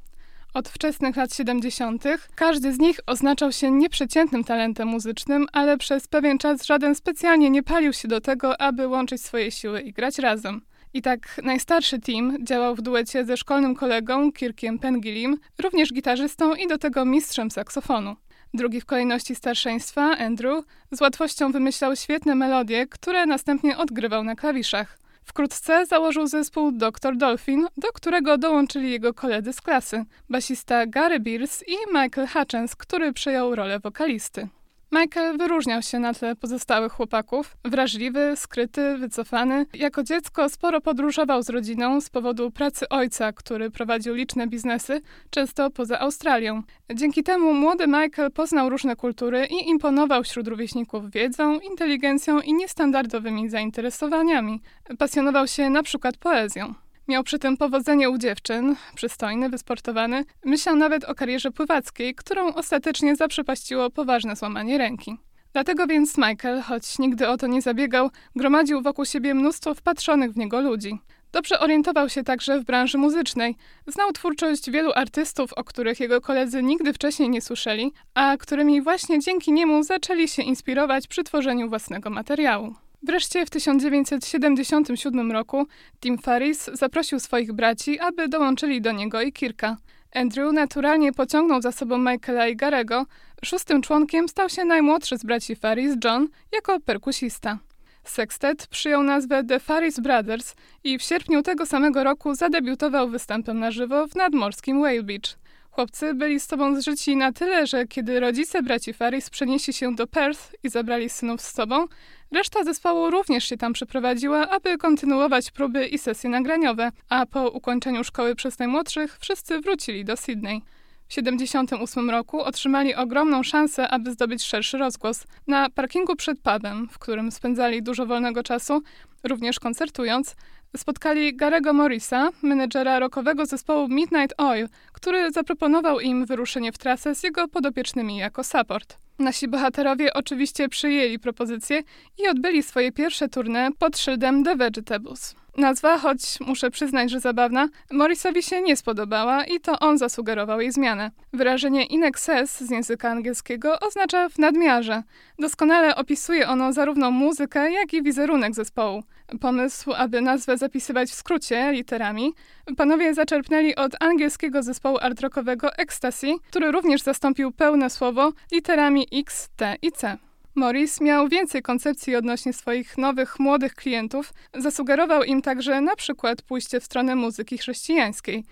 Od wczesnych lat 70. każdy z nich oznaczał się nieprzeciętnym talentem muzycznym, ale przez pewien czas żaden specjalnie nie palił się do tego, aby łączyć swoje siły i grać razem. I tak najstarszy Tim działał w duecie ze szkolnym kolegą Kirkiem Pengilim, również gitarzystą i do tego mistrzem saksofonu. Drugi w kolejności starszeństwa, Andrew, z łatwością wymyślał świetne melodie, które następnie odgrywał na klawiszach. Wkrótce założył zespół Dr. Dolphin, do którego dołączyli jego koledzy z klasy, basista Gary Beers i Michael Hutchins, który przejął rolę wokalisty. Michael wyróżniał się na tle pozostałych chłopaków. Wrażliwy, skryty, wycofany. Jako dziecko sporo podróżował z rodziną z powodu pracy ojca, który prowadził liczne biznesy, często poza Australią. Dzięki temu młody Michael poznał różne kultury i imponował wśród rówieśników wiedzą, inteligencją i niestandardowymi zainteresowaniami. Pasjonował się na przykład poezją. Miał przy tym powodzenie u dziewczyn, przystojny, wysportowany. Myślał nawet o karierze pływackiej, którą ostatecznie zaprzepaściło poważne złamanie ręki. Dlatego więc Michael, choć nigdy o to nie zabiegał, gromadził wokół siebie mnóstwo wpatrzonych w niego ludzi. Dobrze orientował się także w branży muzycznej. Znał twórczość wielu artystów, o których jego koledzy nigdy wcześniej nie słyszeli, a którymi właśnie dzięki niemu zaczęli się inspirować przy tworzeniu własnego materiału. Wreszcie w 1977 roku Tim Ferris zaprosił swoich braci, aby dołączyli do niego i Kirka. Andrew naturalnie pociągnął za sobą Michaela i Garego. Szóstym członkiem stał się najmłodszy z braci Ferris, John, jako perkusista. Sextet przyjął nazwę The Faris Brothers i w sierpniu tego samego roku zadebiutował występem na żywo w nadmorskim Whale Beach. Chłopcy byli z tobą zżyci na tyle, że kiedy rodzice braci Faris przenieśli się do Perth i zabrali synów z sobą, reszta zespołu również się tam przeprowadziła, aby kontynuować próby i sesje nagraniowe, a po ukończeniu szkoły przez najmłodszych wszyscy wrócili do Sydney. W 1978 roku otrzymali ogromną szansę, aby zdobyć szerszy rozgłos. Na parkingu przed pubem, w którym spędzali dużo wolnego czasu, również koncertując, spotkali Garego Morrisa, menedżera rockowego zespołu Midnight Oil, który zaproponował im wyruszenie w trasę z jego podopiecznymi jako support. Nasi bohaterowie oczywiście przyjęli propozycję i odbyli swoje pierwsze tournée pod szyldem The Vegetables. Nazwa, choć muszę przyznać, że zabawna, Morrisowi się nie spodobała i to on zasugerował jej zmianę. Wyrażenie in excess z języka angielskiego oznacza w nadmiarze. Doskonale opisuje ono zarówno muzykę, jak i wizerunek zespołu. Pomysł, aby nazwę zapisywać w skrócie, literami, panowie zaczerpnęli od angielskiego zespołu art rockowego Ecstasy, który również zastąpił pełne słowo literami X, T i C. Morris miał więcej koncepcji odnośnie swoich nowych, młodych klientów. Zasugerował im także na przykład pójście w stronę muzyki chrześcijańskiej.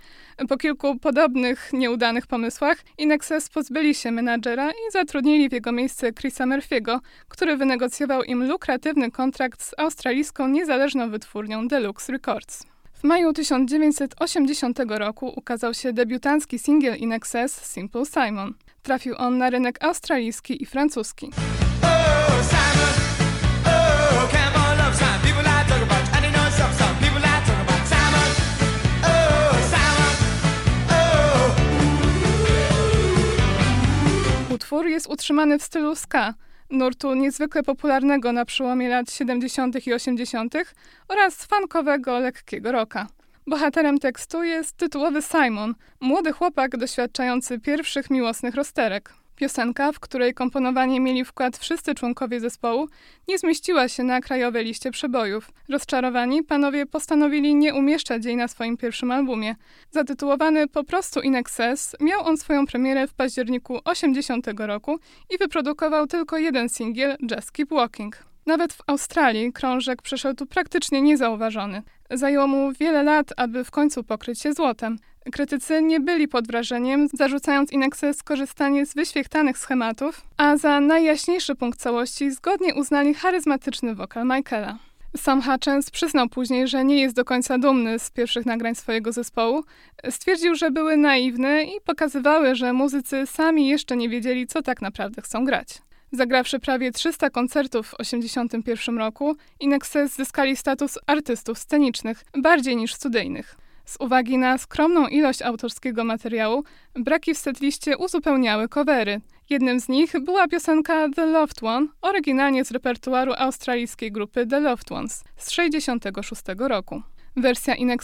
Po kilku podobnych, nieudanych pomysłach Inexes pozbyli się menadżera i zatrudnili w jego miejsce Chrisa Murphy'ego, który wynegocjował im lukratywny kontrakt z australijską niezależną wytwórnią Deluxe Records. W maju 1980 roku ukazał się debiutancki singiel Inexes Simple Simon. Trafił on na rynek australijski i francuski. Utwór jest utrzymany w stylu ska, nurtu niezwykle popularnego na przełomie lat 70. i 80. oraz funkowego lekkiego rocka. Bohaterem tekstu jest tytułowy Simon, młody chłopak doświadczający pierwszych miłosnych rozterek. Piosenka, w której komponowanie mieli wkład wszyscy członkowie zespołu, nie zmieściła się na krajowej liście przebojów. Rozczarowani, panowie postanowili nie umieszczać jej na swoim pierwszym albumie. Zatytułowany po prostu In Excess, miał on swoją premierę w październiku 80 roku i wyprodukował tylko jeden singiel, Just Keep Walking. Nawet w Australii krążek przeszedł praktycznie niezauważony. Zajęło mu wiele lat, aby w końcu pokryć się złotem. Krytycy nie byli pod wrażeniem, zarzucając Inexie skorzystanie z wyświechtanych schematów, a za najjaśniejszy punkt całości zgodnie uznali charyzmatyczny wokal Michaela. Sam Hutchins przyznał później, że nie jest do końca dumny z pierwszych nagrań swojego zespołu. Stwierdził, że były naiwne i pokazywały, że muzycy sami jeszcze nie wiedzieli, co tak naprawdę chcą grać. Zagrawszy prawie 300 koncertów w 1981 roku, Inexes zyskali status artystów scenicznych, bardziej niż studyjnych. Z uwagi na skromną ilość autorskiego materiału, braki w setliście uzupełniały covery. Jednym z nich była piosenka The Loved One, oryginalnie z repertuaru australijskiej grupy The Loved Ones z 1966 roku. Wersja In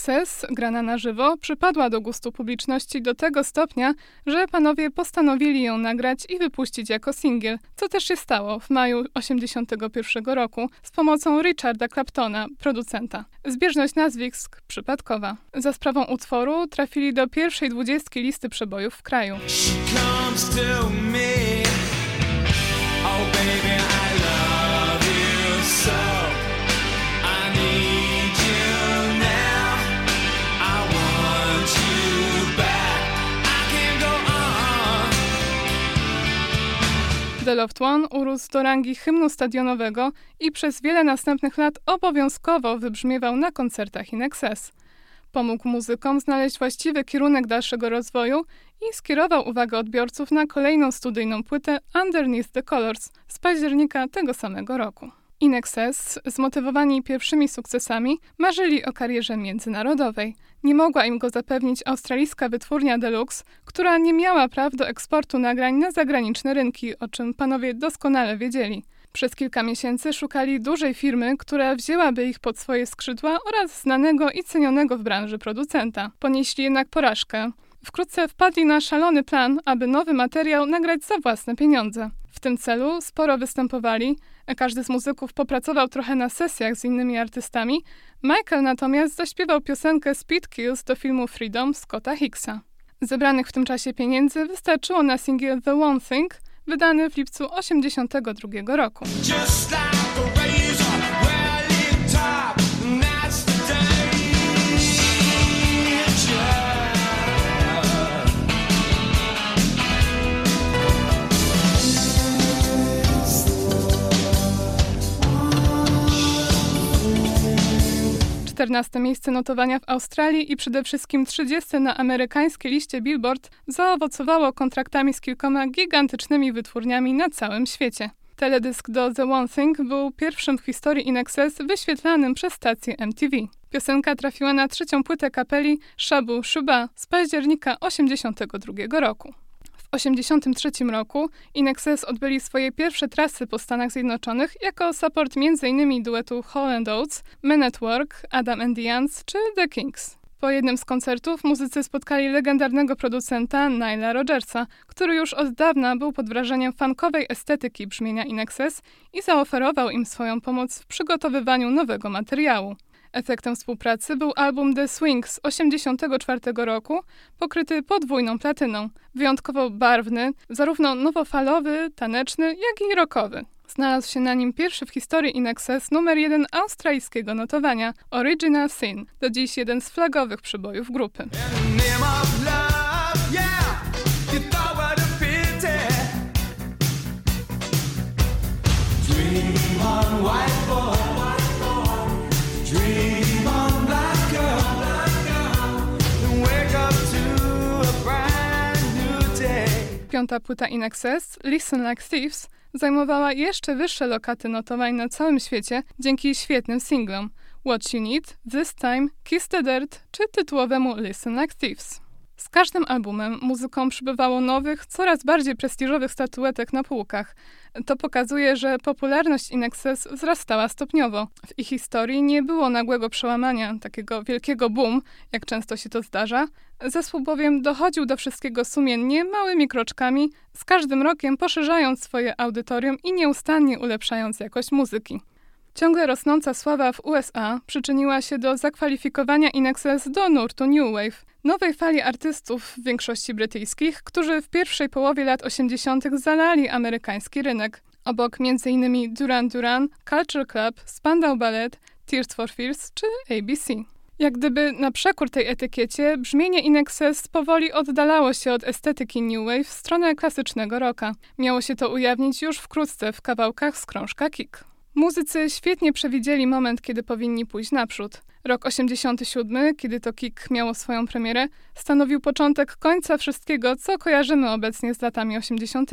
grana na żywo, przypadła do gustu publiczności do tego stopnia, że panowie postanowili ją nagrać i wypuścić jako singiel, co też się stało w maju 1981 roku z pomocą Richarda Claptona, producenta. Zbieżność nazwisk przypadkowa. Za sprawą utworu trafili do pierwszej dwudziestki listy przebojów w kraju. comes to me. The Loved One urósł do rangi hymnu stadionowego i przez wiele następnych lat obowiązkowo wybrzmiewał na koncertach In Excess. Pomógł muzykom znaleźć właściwy kierunek dalszego rozwoju i skierował uwagę odbiorców na kolejną studyjną płytę Underneath the Colors z października tego samego roku. In Excess, zmotywowani pierwszymi sukcesami, marzyli o karierze międzynarodowej. Nie mogła im go zapewnić australijska wytwórnia Deluxe, która nie miała praw do eksportu nagrań na zagraniczne rynki, o czym panowie doskonale wiedzieli. Przez kilka miesięcy szukali dużej firmy, która wzięłaby ich pod swoje skrzydła oraz znanego i cenionego w branży producenta. Ponieśli jednak porażkę. Wkrótce wpadli na szalony plan, aby nowy materiał nagrać za własne pieniądze. W tym celu sporo występowali, każdy z muzyków popracował trochę na sesjach z innymi artystami, Michael natomiast zaśpiewał piosenkę Speed Kills do filmu Freedom Scotta Hicksa. Zebranych w tym czasie pieniędzy wystarczyło na singiel The One Thing, wydany w lipcu 1982 roku. 14 miejsce notowania w Australii i przede wszystkim 30 na amerykańskiej liście Billboard zaowocowało kontraktami z kilkoma gigantycznymi wytwórniami na całym świecie. Teledysk do The One Thing był pierwszym w historii In wyświetlanym przez stację MTV. Piosenka trafiła na trzecią płytę kapeli Shabu Shuba z października 1982 roku. W 1983 roku In Excess odbyli swoje pierwsze trasy po Stanach Zjednoczonych jako support m.in. duetu Hall Oates, Men at Work, Adam and the Ants czy The Kings. Po jednym z koncertów muzycy spotkali legendarnego producenta Nila Rogersa, który już od dawna był pod wrażeniem funkowej estetyki brzmienia In Excess i zaoferował im swoją pomoc w przygotowywaniu nowego materiału. Efektem współpracy był album The Swing z 1984 roku, pokryty podwójną platyną. Wyjątkowo barwny, zarówno nowofalowy, taneczny, jak i rockowy. Znalazł się na nim pierwszy w historii In numer jeden australijskiego notowania Original Sin, do dziś jeden z flagowych przybojów grupy. Piąta płyta In Excess, Listen Like Thieves, zajmowała jeszcze wyższe lokaty notowań na całym świecie dzięki świetnym singlom What You Need, This Time, Kiss the Dirt czy tytułowemu Listen Like Thieves. Z każdym albumem muzyką przybywało nowych, coraz bardziej prestiżowych statuetek na półkach. To pokazuje, że popularność In Excess wzrastała stopniowo. W ich historii nie było nagłego przełamania, takiego wielkiego boom, jak często się to zdarza. Zespół bowiem dochodził do wszystkiego sumiennie, małymi kroczkami, z każdym rokiem poszerzając swoje audytorium i nieustannie ulepszając jakość muzyki. Ciągle rosnąca sława w USA przyczyniła się do zakwalifikowania In Excess do nurtu New Wave, nowej fali artystów, w większości brytyjskich, którzy w pierwszej połowie lat 80. zalali amerykański rynek. Obok m.in. Duran Duran, Culture Club, Spandau Ballet, Tears for Fears czy ABC. Jak gdyby na przekór tej etykiecie, brzmienie In Excess powoli oddalało się od estetyki New Wave w stronę klasycznego rocka. Miało się to ujawnić już wkrótce w kawałkach z krążka Kick. Muzycy świetnie przewidzieli moment, kiedy powinni pójść naprzód. Rok 87, kiedy to Kick miało swoją premierę, stanowił początek końca wszystkiego, co kojarzymy obecnie z latami 80.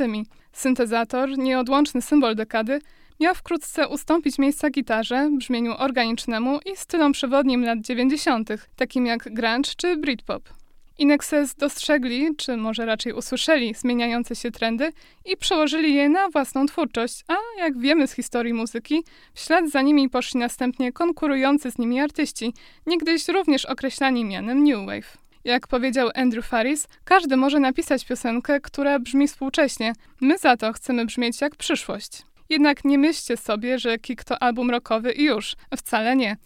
Syntezator, nieodłączny symbol dekady, miał wkrótce ustąpić miejsca gitarze, brzmieniu organicznemu i stylom przewodnim lat 90., takim jak grunge czy britpop. Inexes dostrzegli, czy może raczej usłyszeli zmieniające się trendy i przełożyli je na własną twórczość, a jak wiemy z historii muzyki, w ślad za nimi poszli następnie konkurujący z nimi artyści, niegdyś również określani mianem New Wave. Jak powiedział Andrew Faris, każdy może napisać piosenkę, która brzmi współcześnie. My za to chcemy brzmieć jak przyszłość. Jednak nie myślcie sobie, że Kick to album rockowy i już. Wcale nie.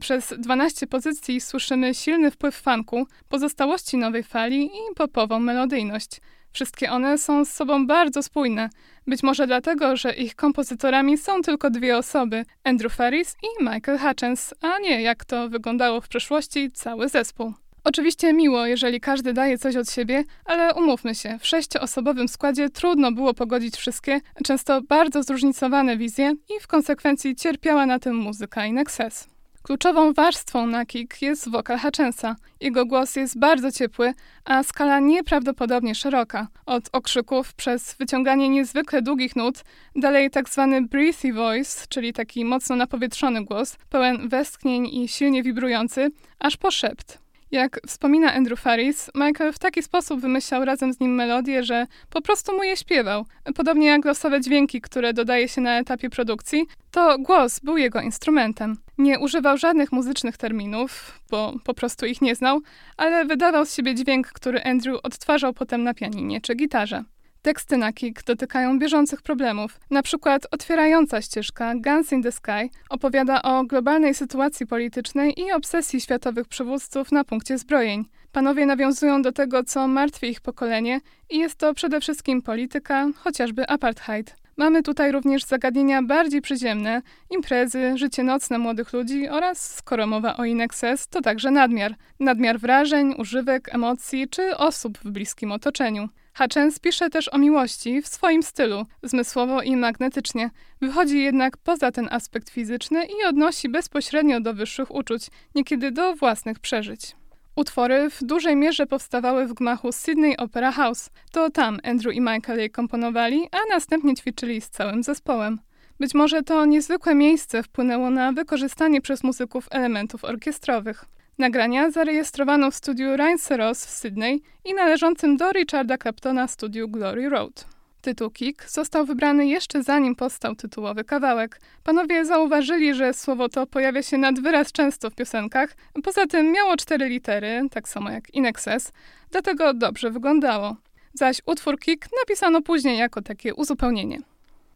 Przez 12 pozycji słyszymy silny wpływ funku, pozostałości nowej fali i popową melodyjność. Wszystkie one są z sobą bardzo spójne. Być może dlatego, że ich kompozytorami są tylko dwie osoby: Andrew Faris i Michael Hutchins, a nie jak to wyglądało w przeszłości cały zespół. Oczywiście miło, jeżeli każdy daje coś od siebie, ale umówmy się, w sześcioosobowym składzie trudno było pogodzić wszystkie, często bardzo zróżnicowane wizje i w konsekwencji cierpiała na tym muzyka in excess. Kluczową warstwą na kick jest wokal Hutchinsa. Jego głos jest bardzo ciepły, a skala nieprawdopodobnie szeroka. Od okrzyków przez wyciąganie niezwykle długich nut, dalej tak zwany breathy voice, czyli taki mocno napowietrzony głos, pełen westchnień i silnie wibrujący, aż po szept. Jak wspomina Andrew Faris, Michael w taki sposób wymyślał razem z nim melodię, że po prostu mu je śpiewał. Podobnie jak losowe dźwięki, które dodaje się na etapie produkcji, to głos był jego instrumentem. Nie używał żadnych muzycznych terminów, bo po prostu ich nie znał, ale wydawał z siebie dźwięk, który Andrew odtwarzał potem na pianinie czy gitarze. Teksty na Kick dotykają bieżących problemów. Na przykład otwierająca ścieżka Guns in the Sky opowiada o globalnej sytuacji politycznej i obsesji światowych przywódców na punkcie zbrojeń. Panowie nawiązują do tego, co martwi ich pokolenie i jest to przede wszystkim polityka, chociażby apartheid. Mamy tutaj również zagadnienia bardziej przyziemne, imprezy, życie nocne młodych ludzi oraz, skoro mowa o Inexes, to także nadmiar. Nadmiar wrażeń, używek, emocji czy osób w bliskim otoczeniu. Hutchins pisze też o miłości w swoim stylu, zmysłowo i magnetycznie. Wychodzi jednak poza ten aspekt fizyczny i odnosi bezpośrednio do wyższych uczuć, niekiedy do własnych przeżyć. Utwory w dużej mierze powstawały w gmachu Sydney Opera House. To tam Andrew i Michael je komponowali, a następnie ćwiczyli z całym zespołem. Być może to niezwykłe miejsce wpłynęło na wykorzystanie przez muzyków elementów orkiestrowych. Nagrania zarejestrowano w studiu Rheinseros w Sydney i należącym do Richarda Claptona studiu Glory Road. Tytuł Kick został wybrany jeszcze zanim powstał tytułowy kawałek. Panowie zauważyli, że słowo to pojawia się nad wyraz często w piosenkach, poza tym miało cztery litery, tak samo jak Inexes, dlatego dobrze wyglądało. Zaś utwór Kick napisano później jako takie uzupełnienie.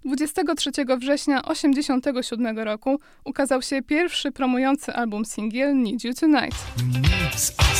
23 września 1987 roku ukazał się pierwszy promujący album singiel Need You Tonight. moves are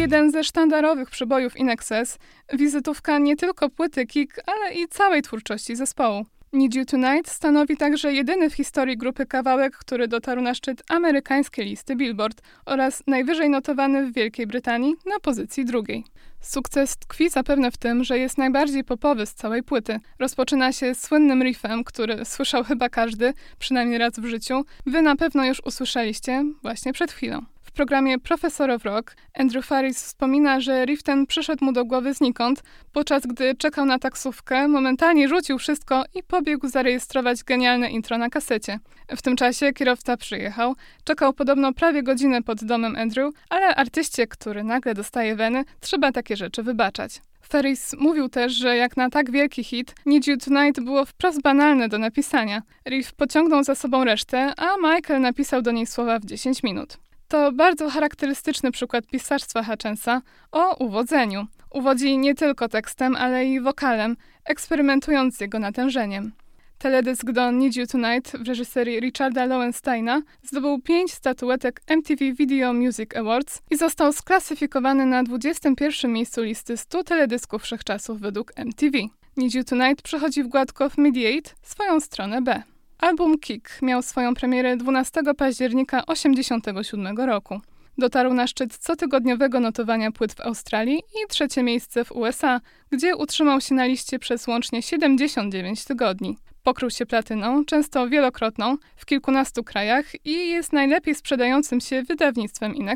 jeden ze sztandarowych przebojów Inexes, wizytówka nie tylko płyty Kick, ale i całej twórczości zespołu. Need You Tonight stanowi także jedyny w historii grupy kawałek, który dotarł na szczyt amerykańskiej listy Billboard oraz najwyżej notowany w Wielkiej Brytanii na pozycji drugiej. Sukces tkwi zapewne w tym, że jest najbardziej popowy z całej płyty. Rozpoczyna się słynnym riffem, który słyszał chyba każdy, przynajmniej raz w życiu. Wy na pewno już usłyszeliście właśnie przed chwilą. W programie Professor of Rock Andrew Faris wspomina, że riff ten przyszedł mu do głowy znikąd, podczas gdy czekał na taksówkę, momentalnie rzucił wszystko i pobiegł zarejestrować genialne intro na kasecie. W tym czasie kierowca przyjechał, czekał podobno prawie godzinę pod domem Andrew, ale artyście, który nagle dostaje weny, trzeba takie rzeczy wybaczać. Ferris mówił też, że jak na tak wielki hit, Need You Tonight było wprost banalne do napisania. Riff pociągnął za sobą resztę, a Michael napisał do niej słowa w 10 minut. To bardzo charakterystyczny przykład pisarstwa Hutchensa o uwodzeniu. Uwodzi nie tylko tekstem, ale i wokalem, eksperymentując z jego natężeniem. Teledysk do Need You Tonight w reżyserii Richarda Lowensteina zdobył pięć statuetek MTV Video Music Awards i został sklasyfikowany na 21. miejscu listy 100 teledysków wszechczasów według MTV. Need You Tonight przechodzi w gładko w Mediate, swoją stronę B. Album Kick miał swoją premierę 12 października 1987 roku. Dotarł na szczyt cotygodniowego notowania płyt w Australii i trzecie miejsce w USA, gdzie utrzymał się na liście przez łącznie 79 tygodni. Pokrył się platyną, często wielokrotną, w kilkunastu krajach i jest najlepiej sprzedającym się wydawnictwem In.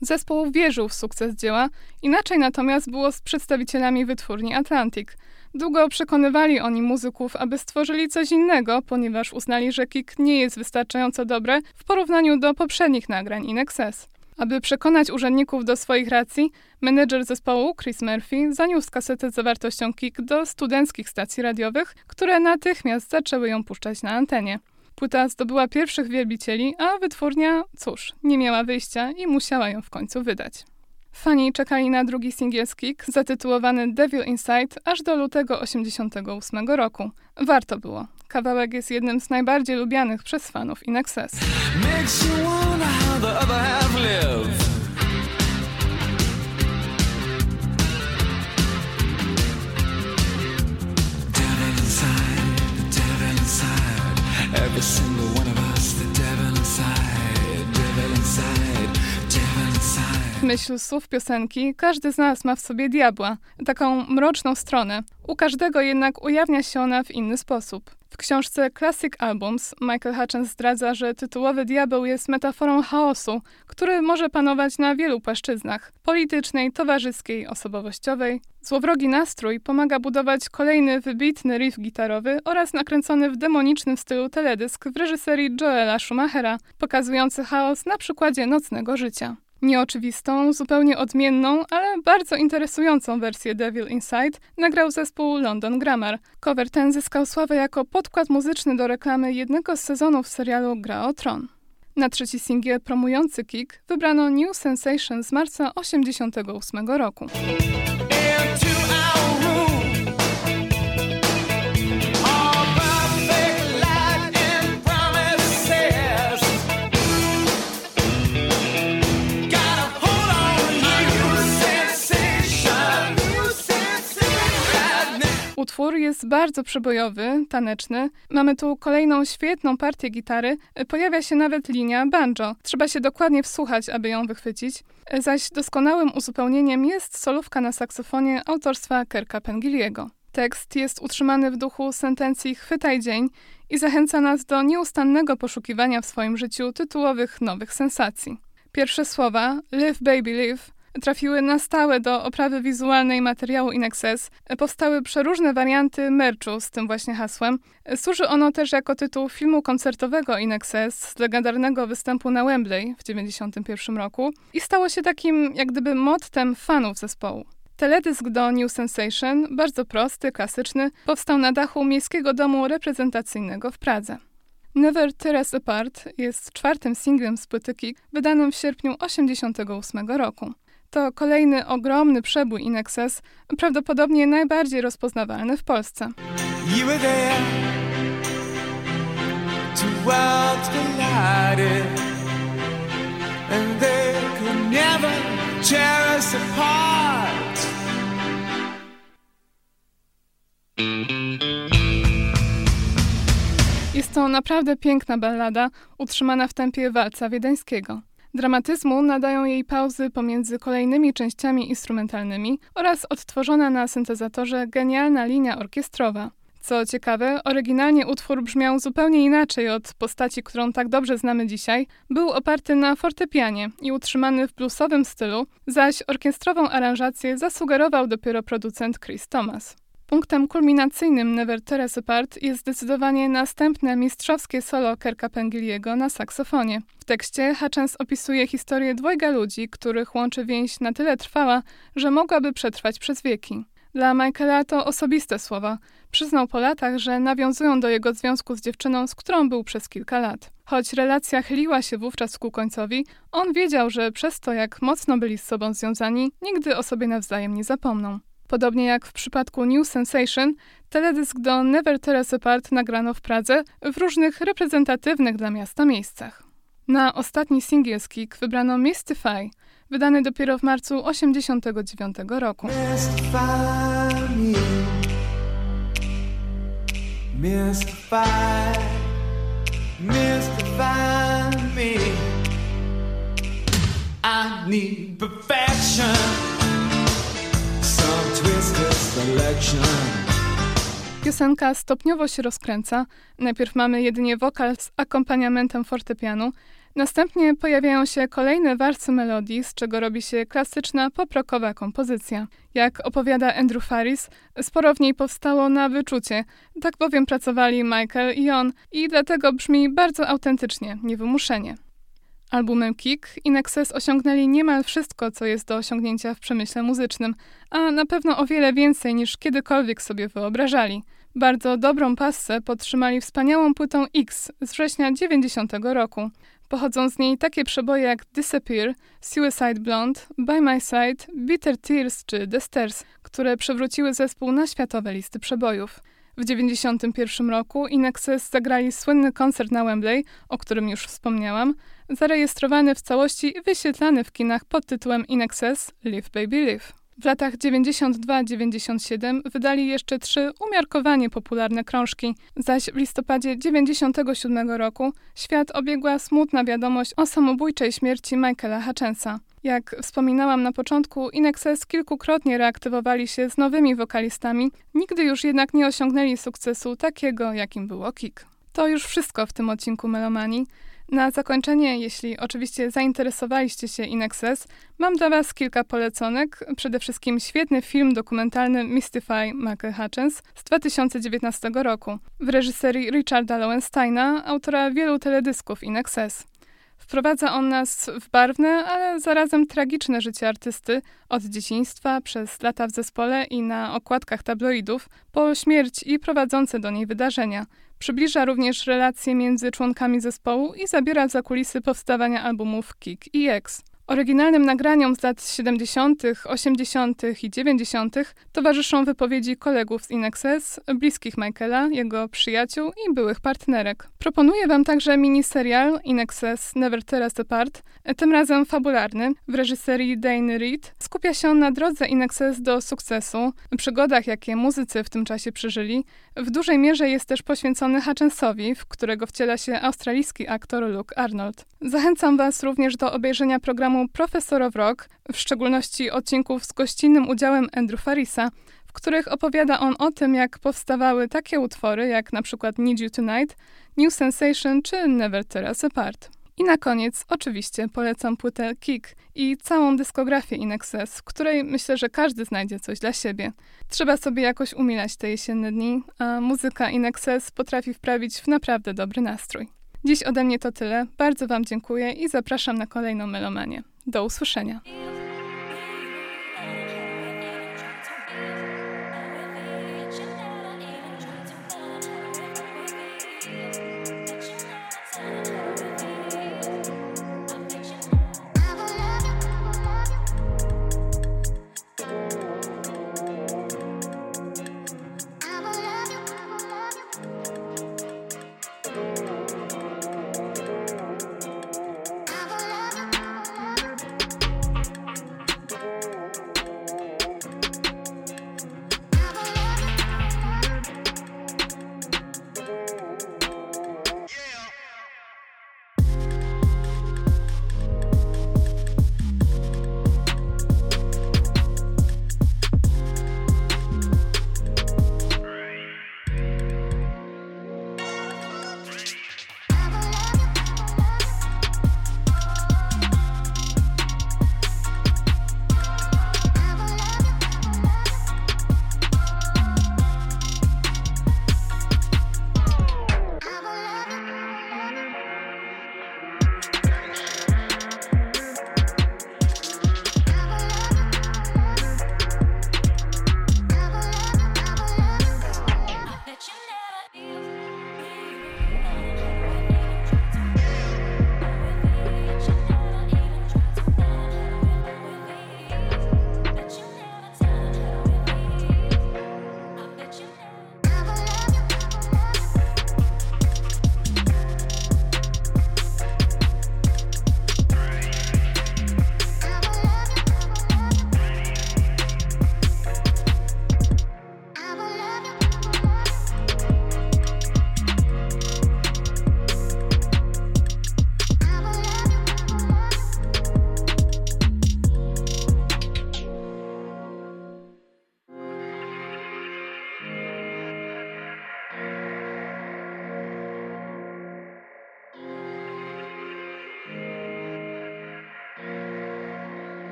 Zespół wierzył w sukces dzieła, inaczej natomiast było z przedstawicielami wytwórni Atlantic. Długo przekonywali oni muzyków, aby stworzyli coś innego, ponieważ uznali, że kick nie jest wystarczająco dobre w porównaniu do poprzednich nagrań In Excess. Aby przekonać urzędników do swoich racji, menedżer zespołu, Chris Murphy, zaniósł kasetę z zawartością kick do studenckich stacji radiowych, które natychmiast zaczęły ją puszczać na antenie. Płyta zdobyła pierwszych wielbicieli, a wytwórnia, cóż, nie miała wyjścia i musiała ją w końcu wydać. Fani czekali na drugi singiel z zatytułowany Devil Inside, aż do lutego 1988 roku. Warto było. Kawałek jest jednym z najbardziej lubianych przez fanów In Excess. Every single one of myśl słów piosenki, każdy z nas ma w sobie diabła, taką mroczną stronę. U każdego jednak ujawnia się ona w inny sposób. W książce Classic Albums Michael Hutchins zdradza, że tytułowy diabeł jest metaforą chaosu, który może panować na wielu płaszczyznach politycznej, towarzyskiej, osobowościowej. Złowrogi nastrój pomaga budować kolejny wybitny riff gitarowy oraz nakręcony w demonicznym stylu teledysk w reżyserii Joela Schumachera, pokazujący chaos na przykładzie nocnego życia. Nieoczywistą, zupełnie odmienną, ale bardzo interesującą wersję Devil Inside nagrał zespół London Grammar. Cover ten zyskał sławę jako podkład muzyczny do reklamy jednego z sezonów serialu Gra o Tron. Na trzeci singiel promujący Kick wybrano New Sensation z marca 1988 roku. Utwór jest bardzo przebojowy, taneczny. Mamy tu kolejną świetną partię gitary. Pojawia się nawet linia banjo. Trzeba się dokładnie wsłuchać, aby ją wychwycić. Zaś doskonałym uzupełnieniem jest solówka na saksofonie autorstwa Kerka Pengiliego. Tekst jest utrzymany w duchu sentencji chwytaj dzień i zachęca nas do nieustannego poszukiwania w swoim życiu tytułowych nowych sensacji. Pierwsze słowa Live Baby Live trafiły na stałe do oprawy wizualnej materiału InXS. Powstały przeróżne warianty merchu z tym właśnie hasłem. Służy ono też jako tytuł filmu koncertowego InXS z legendarnego występu na Wembley w 1991 roku i stało się takim jak gdyby mottem fanów zespołu. Teledysk do New Sensation, bardzo prosty, klasyczny, powstał na dachu Miejskiego Domu Reprezentacyjnego w Pradze. Never Tear Apart jest czwartym singlem z płyty Kick, wydanym w sierpniu 1988 roku. To kolejny ogromny przebój In Excess, prawdopodobnie najbardziej rozpoznawalny w Polsce. Jest to naprawdę piękna ballada, utrzymana w tempie walca wiedeńskiego. Dramatyzmu nadają jej pauzy pomiędzy kolejnymi częściami instrumentalnymi oraz odtworzona na syntezatorze genialna linia orkiestrowa. Co ciekawe, oryginalnie utwór brzmiał zupełnie inaczej od postaci, którą tak dobrze znamy dzisiaj. Był oparty na fortepianie i utrzymany w bluesowym stylu, zaś orkiestrową aranżację zasugerował dopiero producent Chris Thomas. Punktem kulminacyjnym Never Tear Us Apart jest zdecydowanie następne mistrzowskie solo Kerka Pengiliego na saksofonie. W tekście Hutchins opisuje historię dwojga ludzi, których łączy więź na tyle trwała, że mogłaby przetrwać przez wieki. Dla Michaela to osobiste słowa. Przyznał po latach, że nawiązują do jego związku z dziewczyną, z którą był przez kilka lat. Choć relacja chyliła się wówczas ku końcowi, on wiedział, że przez to, jak mocno byli z sobą związani, nigdy o sobie nawzajem nie zapomną. Podobnie jak w przypadku New Sensation, teledysk do Never Tear Apart nagrano w Pradze w różnych reprezentatywnych dla miasta miejscach. Na ostatni singiel z wybrano Mystify, wydany dopiero w marcu 1989 roku. Piosenka stopniowo się rozkręca. Najpierw mamy jedynie wokal z akompaniamentem fortepianu, następnie pojawiają się kolejne warstwy melodii, z czego robi się klasyczna poprokowa kompozycja. Jak opowiada Andrew Faris, sporo w niej powstało na wyczucie, tak bowiem pracowali Michael i on i dlatego brzmi bardzo autentycznie, niewymuszenie. Albumem Kick In Excess osiągnęli niemal wszystko, co jest do osiągnięcia w przemyśle muzycznym, a na pewno o wiele więcej niż kiedykolwiek sobie wyobrażali. Bardzo dobrą passę podtrzymali wspaniałą płytą X z września 90 roku. Pochodzą z niej takie przeboje jak Disappear, Suicide Blonde, By My Side, Bitter Tears czy The Stairs, które przewróciły zespół na światowe listy przebojów. W 1991 roku In Excess zagrali słynny koncert na Wembley, o którym już wspomniałam, zarejestrowany w całości i wyświetlany w kinach pod tytułem In Excess Live Baby Live. W latach 92-97 wydali jeszcze trzy umiarkowanie popularne krążki, zaś w listopadzie 97 roku świat obiegła smutna wiadomość o samobójczej śmierci Michaela Hutchensa. Jak wspominałam na początku, Inexes kilkukrotnie reaktywowali się z nowymi wokalistami, nigdy już jednak nie osiągnęli sukcesu takiego, jakim było Kick. To już wszystko w tym odcinku Melomanii. Na zakończenie, jeśli oczywiście zainteresowaliście się Inexes, mam dla Was kilka poleconek. Przede wszystkim świetny film dokumentalny Mystify Michael Hutchins z 2019 roku w reżyserii Richarda Lowensteina, autora wielu teledysków Inexes. Wprowadza on nas w barwne, ale zarazem tragiczne życie artysty od dzieciństwa, przez lata w zespole i na okładkach tabloidów, po śmierć i prowadzące do niej wydarzenia. Przybliża również relacje między członkami zespołu i zabiera za kulisy powstawania albumów Kick i X. Oryginalnym nagraniom z lat 70., 80. i 90. towarzyszą wypowiedzi kolegów z Inexes, bliskich Michaela, jego przyjaciół i byłych partnerek. Proponuję Wam także miniserial Inexes Never Tear Us Apart, tym razem fabularny, w reżyserii Dane Reed. Skupia się on na drodze Inexes do sukcesu, przygodach, jakie muzycy w tym czasie przeżyli. W dużej mierze jest też poświęcony Hutchinsowi, w którego wciela się australijski aktor Luke Arnold. Zachęcam Was również do obejrzenia programu Professor of Rock, w szczególności odcinków z gościnnym udziałem Andrew Farisa, w których opowiada on o tym, jak powstawały takie utwory jak na przykład Need You Tonight, New Sensation czy Never Tear Us Apart. I na koniec oczywiście polecam płytę Kick i całą dyskografię Inexes, w której myślę, że każdy znajdzie coś dla siebie. Trzeba sobie jakoś umilać te jesienne dni, a muzyka Inexes potrafi wprawić w naprawdę dobry nastrój. Dziś ode mnie to tyle. Bardzo Wam dziękuję i zapraszam na kolejną melomanię. Do usłyszenia.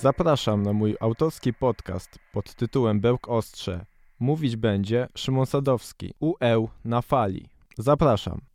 Zapraszam na mój autorski podcast pod tytułem Bełk Ostrze. Mówić będzie Szymon Sadowski, UEł na fali. Zapraszam.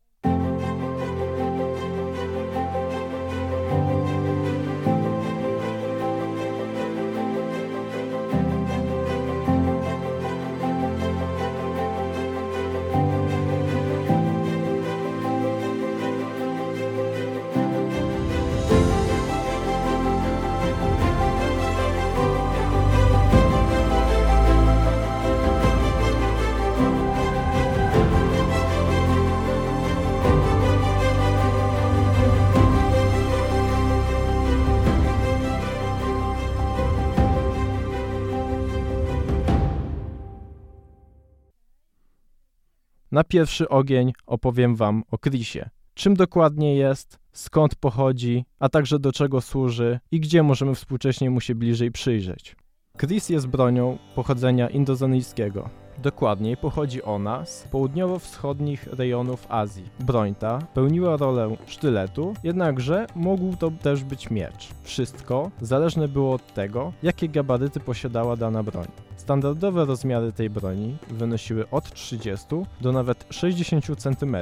Na pierwszy ogień opowiem Wam o Chrisie. Czym dokładnie jest, skąd pochodzi, a także do czego służy i gdzie możemy współcześnie mu się bliżej przyjrzeć. Chris jest bronią pochodzenia indozyjskiego. Dokładniej pochodzi ona z południowo-wschodnich rejonów Azji. Broń ta pełniła rolę sztyletu, jednakże mógł to też być miecz. Wszystko zależne było od tego, jakie gabaryty posiadała dana broń. Standardowe rozmiary tej broni wynosiły od 30 do nawet 60 cm,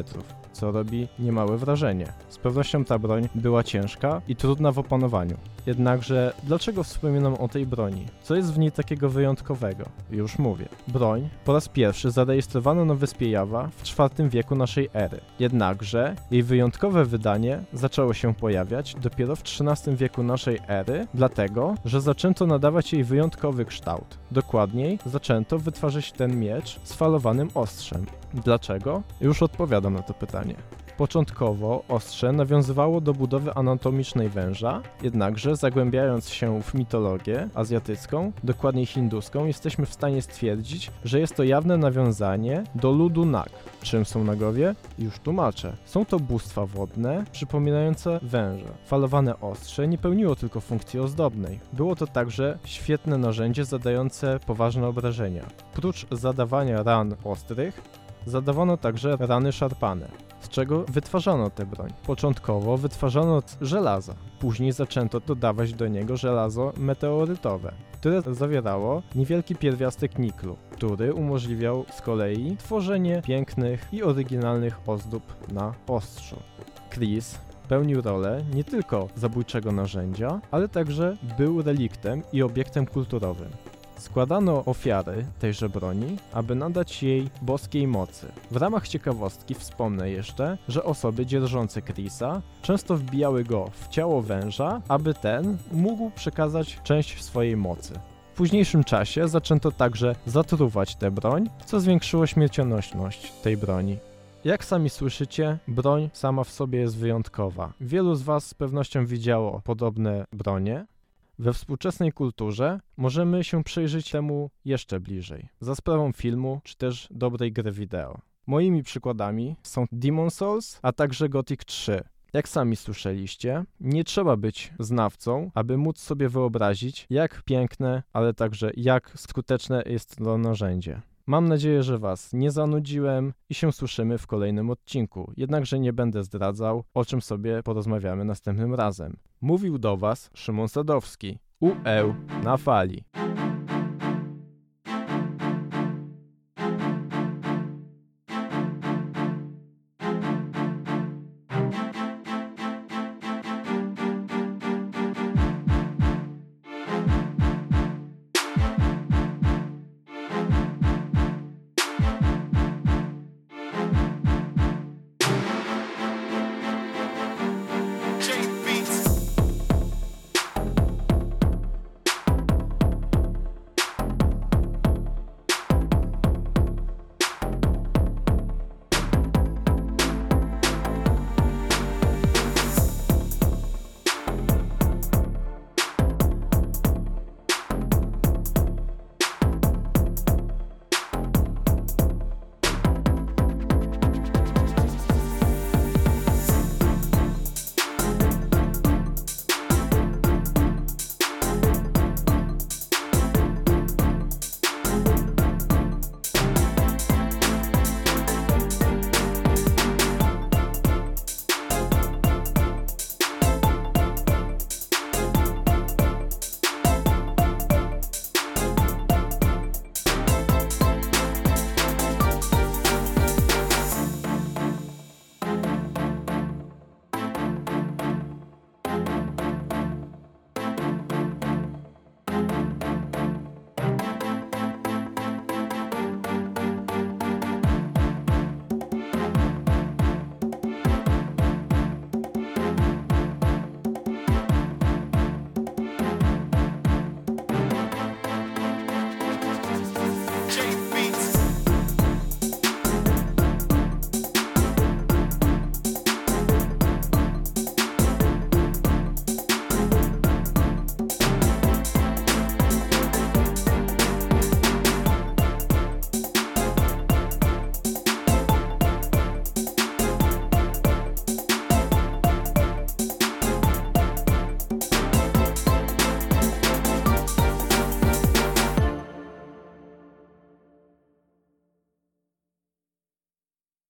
co robi niemałe wrażenie. Z pewnością ta broń była ciężka i trudna w opanowaniu. Jednakże dlaczego wspominam o tej broni? Co jest w niej takiego wyjątkowego? Już mówię. Broń po raz pierwszy zarejestrowano na wyspie Jawa w IV wieku naszej ery. Jednakże jej wyjątkowe wydanie zaczęło się pojawiać dopiero w XIII wieku naszej ery, dlatego, że zaczęto nadawać jej wyjątkowy kształt. Dokładniej, zaczęto wytwarzać ten miecz z falowanym ostrzem. Dlaczego? Już odpowiadam na to pytanie. Początkowo ostrze nawiązywało do budowy anatomicznej węża, jednakże zagłębiając się w mitologię azjatycką, dokładniej hinduską, jesteśmy w stanie stwierdzić, że jest to jawne nawiązanie do ludu Nag. Czym są Nagowie? Już tłumaczę. Są to bóstwa wodne, przypominające węże. Falowane ostrze nie pełniło tylko funkcji ozdobnej. Było to także świetne narzędzie zadające poważne obrażenia. Prócz zadawania ran ostrych, zadawano także rany szarpane z czego wytwarzano tę broń. Początkowo wytwarzano żelaza, później zaczęto dodawać do niego żelazo meteorytowe, które zawierało niewielki pierwiastek niklu, który umożliwiał z kolei tworzenie pięknych i oryginalnych ozdób na ostrzu. Chris pełnił rolę nie tylko zabójczego narzędzia, ale także był reliktem i obiektem kulturowym. Składano ofiary tejże broni, aby nadać jej boskiej mocy. W ramach ciekawostki wspomnę jeszcze, że osoby dzierżące Chrisa często wbijały go w ciało węża, aby ten mógł przekazać część swojej mocy. W późniejszym czasie zaczęto także zatruwać tę broń, co zwiększyło śmiercionośność tej broni. Jak sami słyszycie, broń sama w sobie jest wyjątkowa. Wielu z Was z pewnością widziało podobne bronie, we współczesnej kulturze możemy się przyjrzeć temu jeszcze bliżej, za sprawą filmu czy też dobrej gry wideo. Moimi przykładami są Demon Souls, a także Gothic 3. Jak sami słyszeliście, nie trzeba być znawcą, aby móc sobie wyobrazić, jak piękne, ale także jak skuteczne jest to narzędzie. Mam nadzieję, że Was nie zanudziłem i się słyszymy w kolejnym odcinku. Jednakże nie będę zdradzał, o czym sobie porozmawiamy następnym razem. Mówił do Was Szymon Sadowski. UE na fali.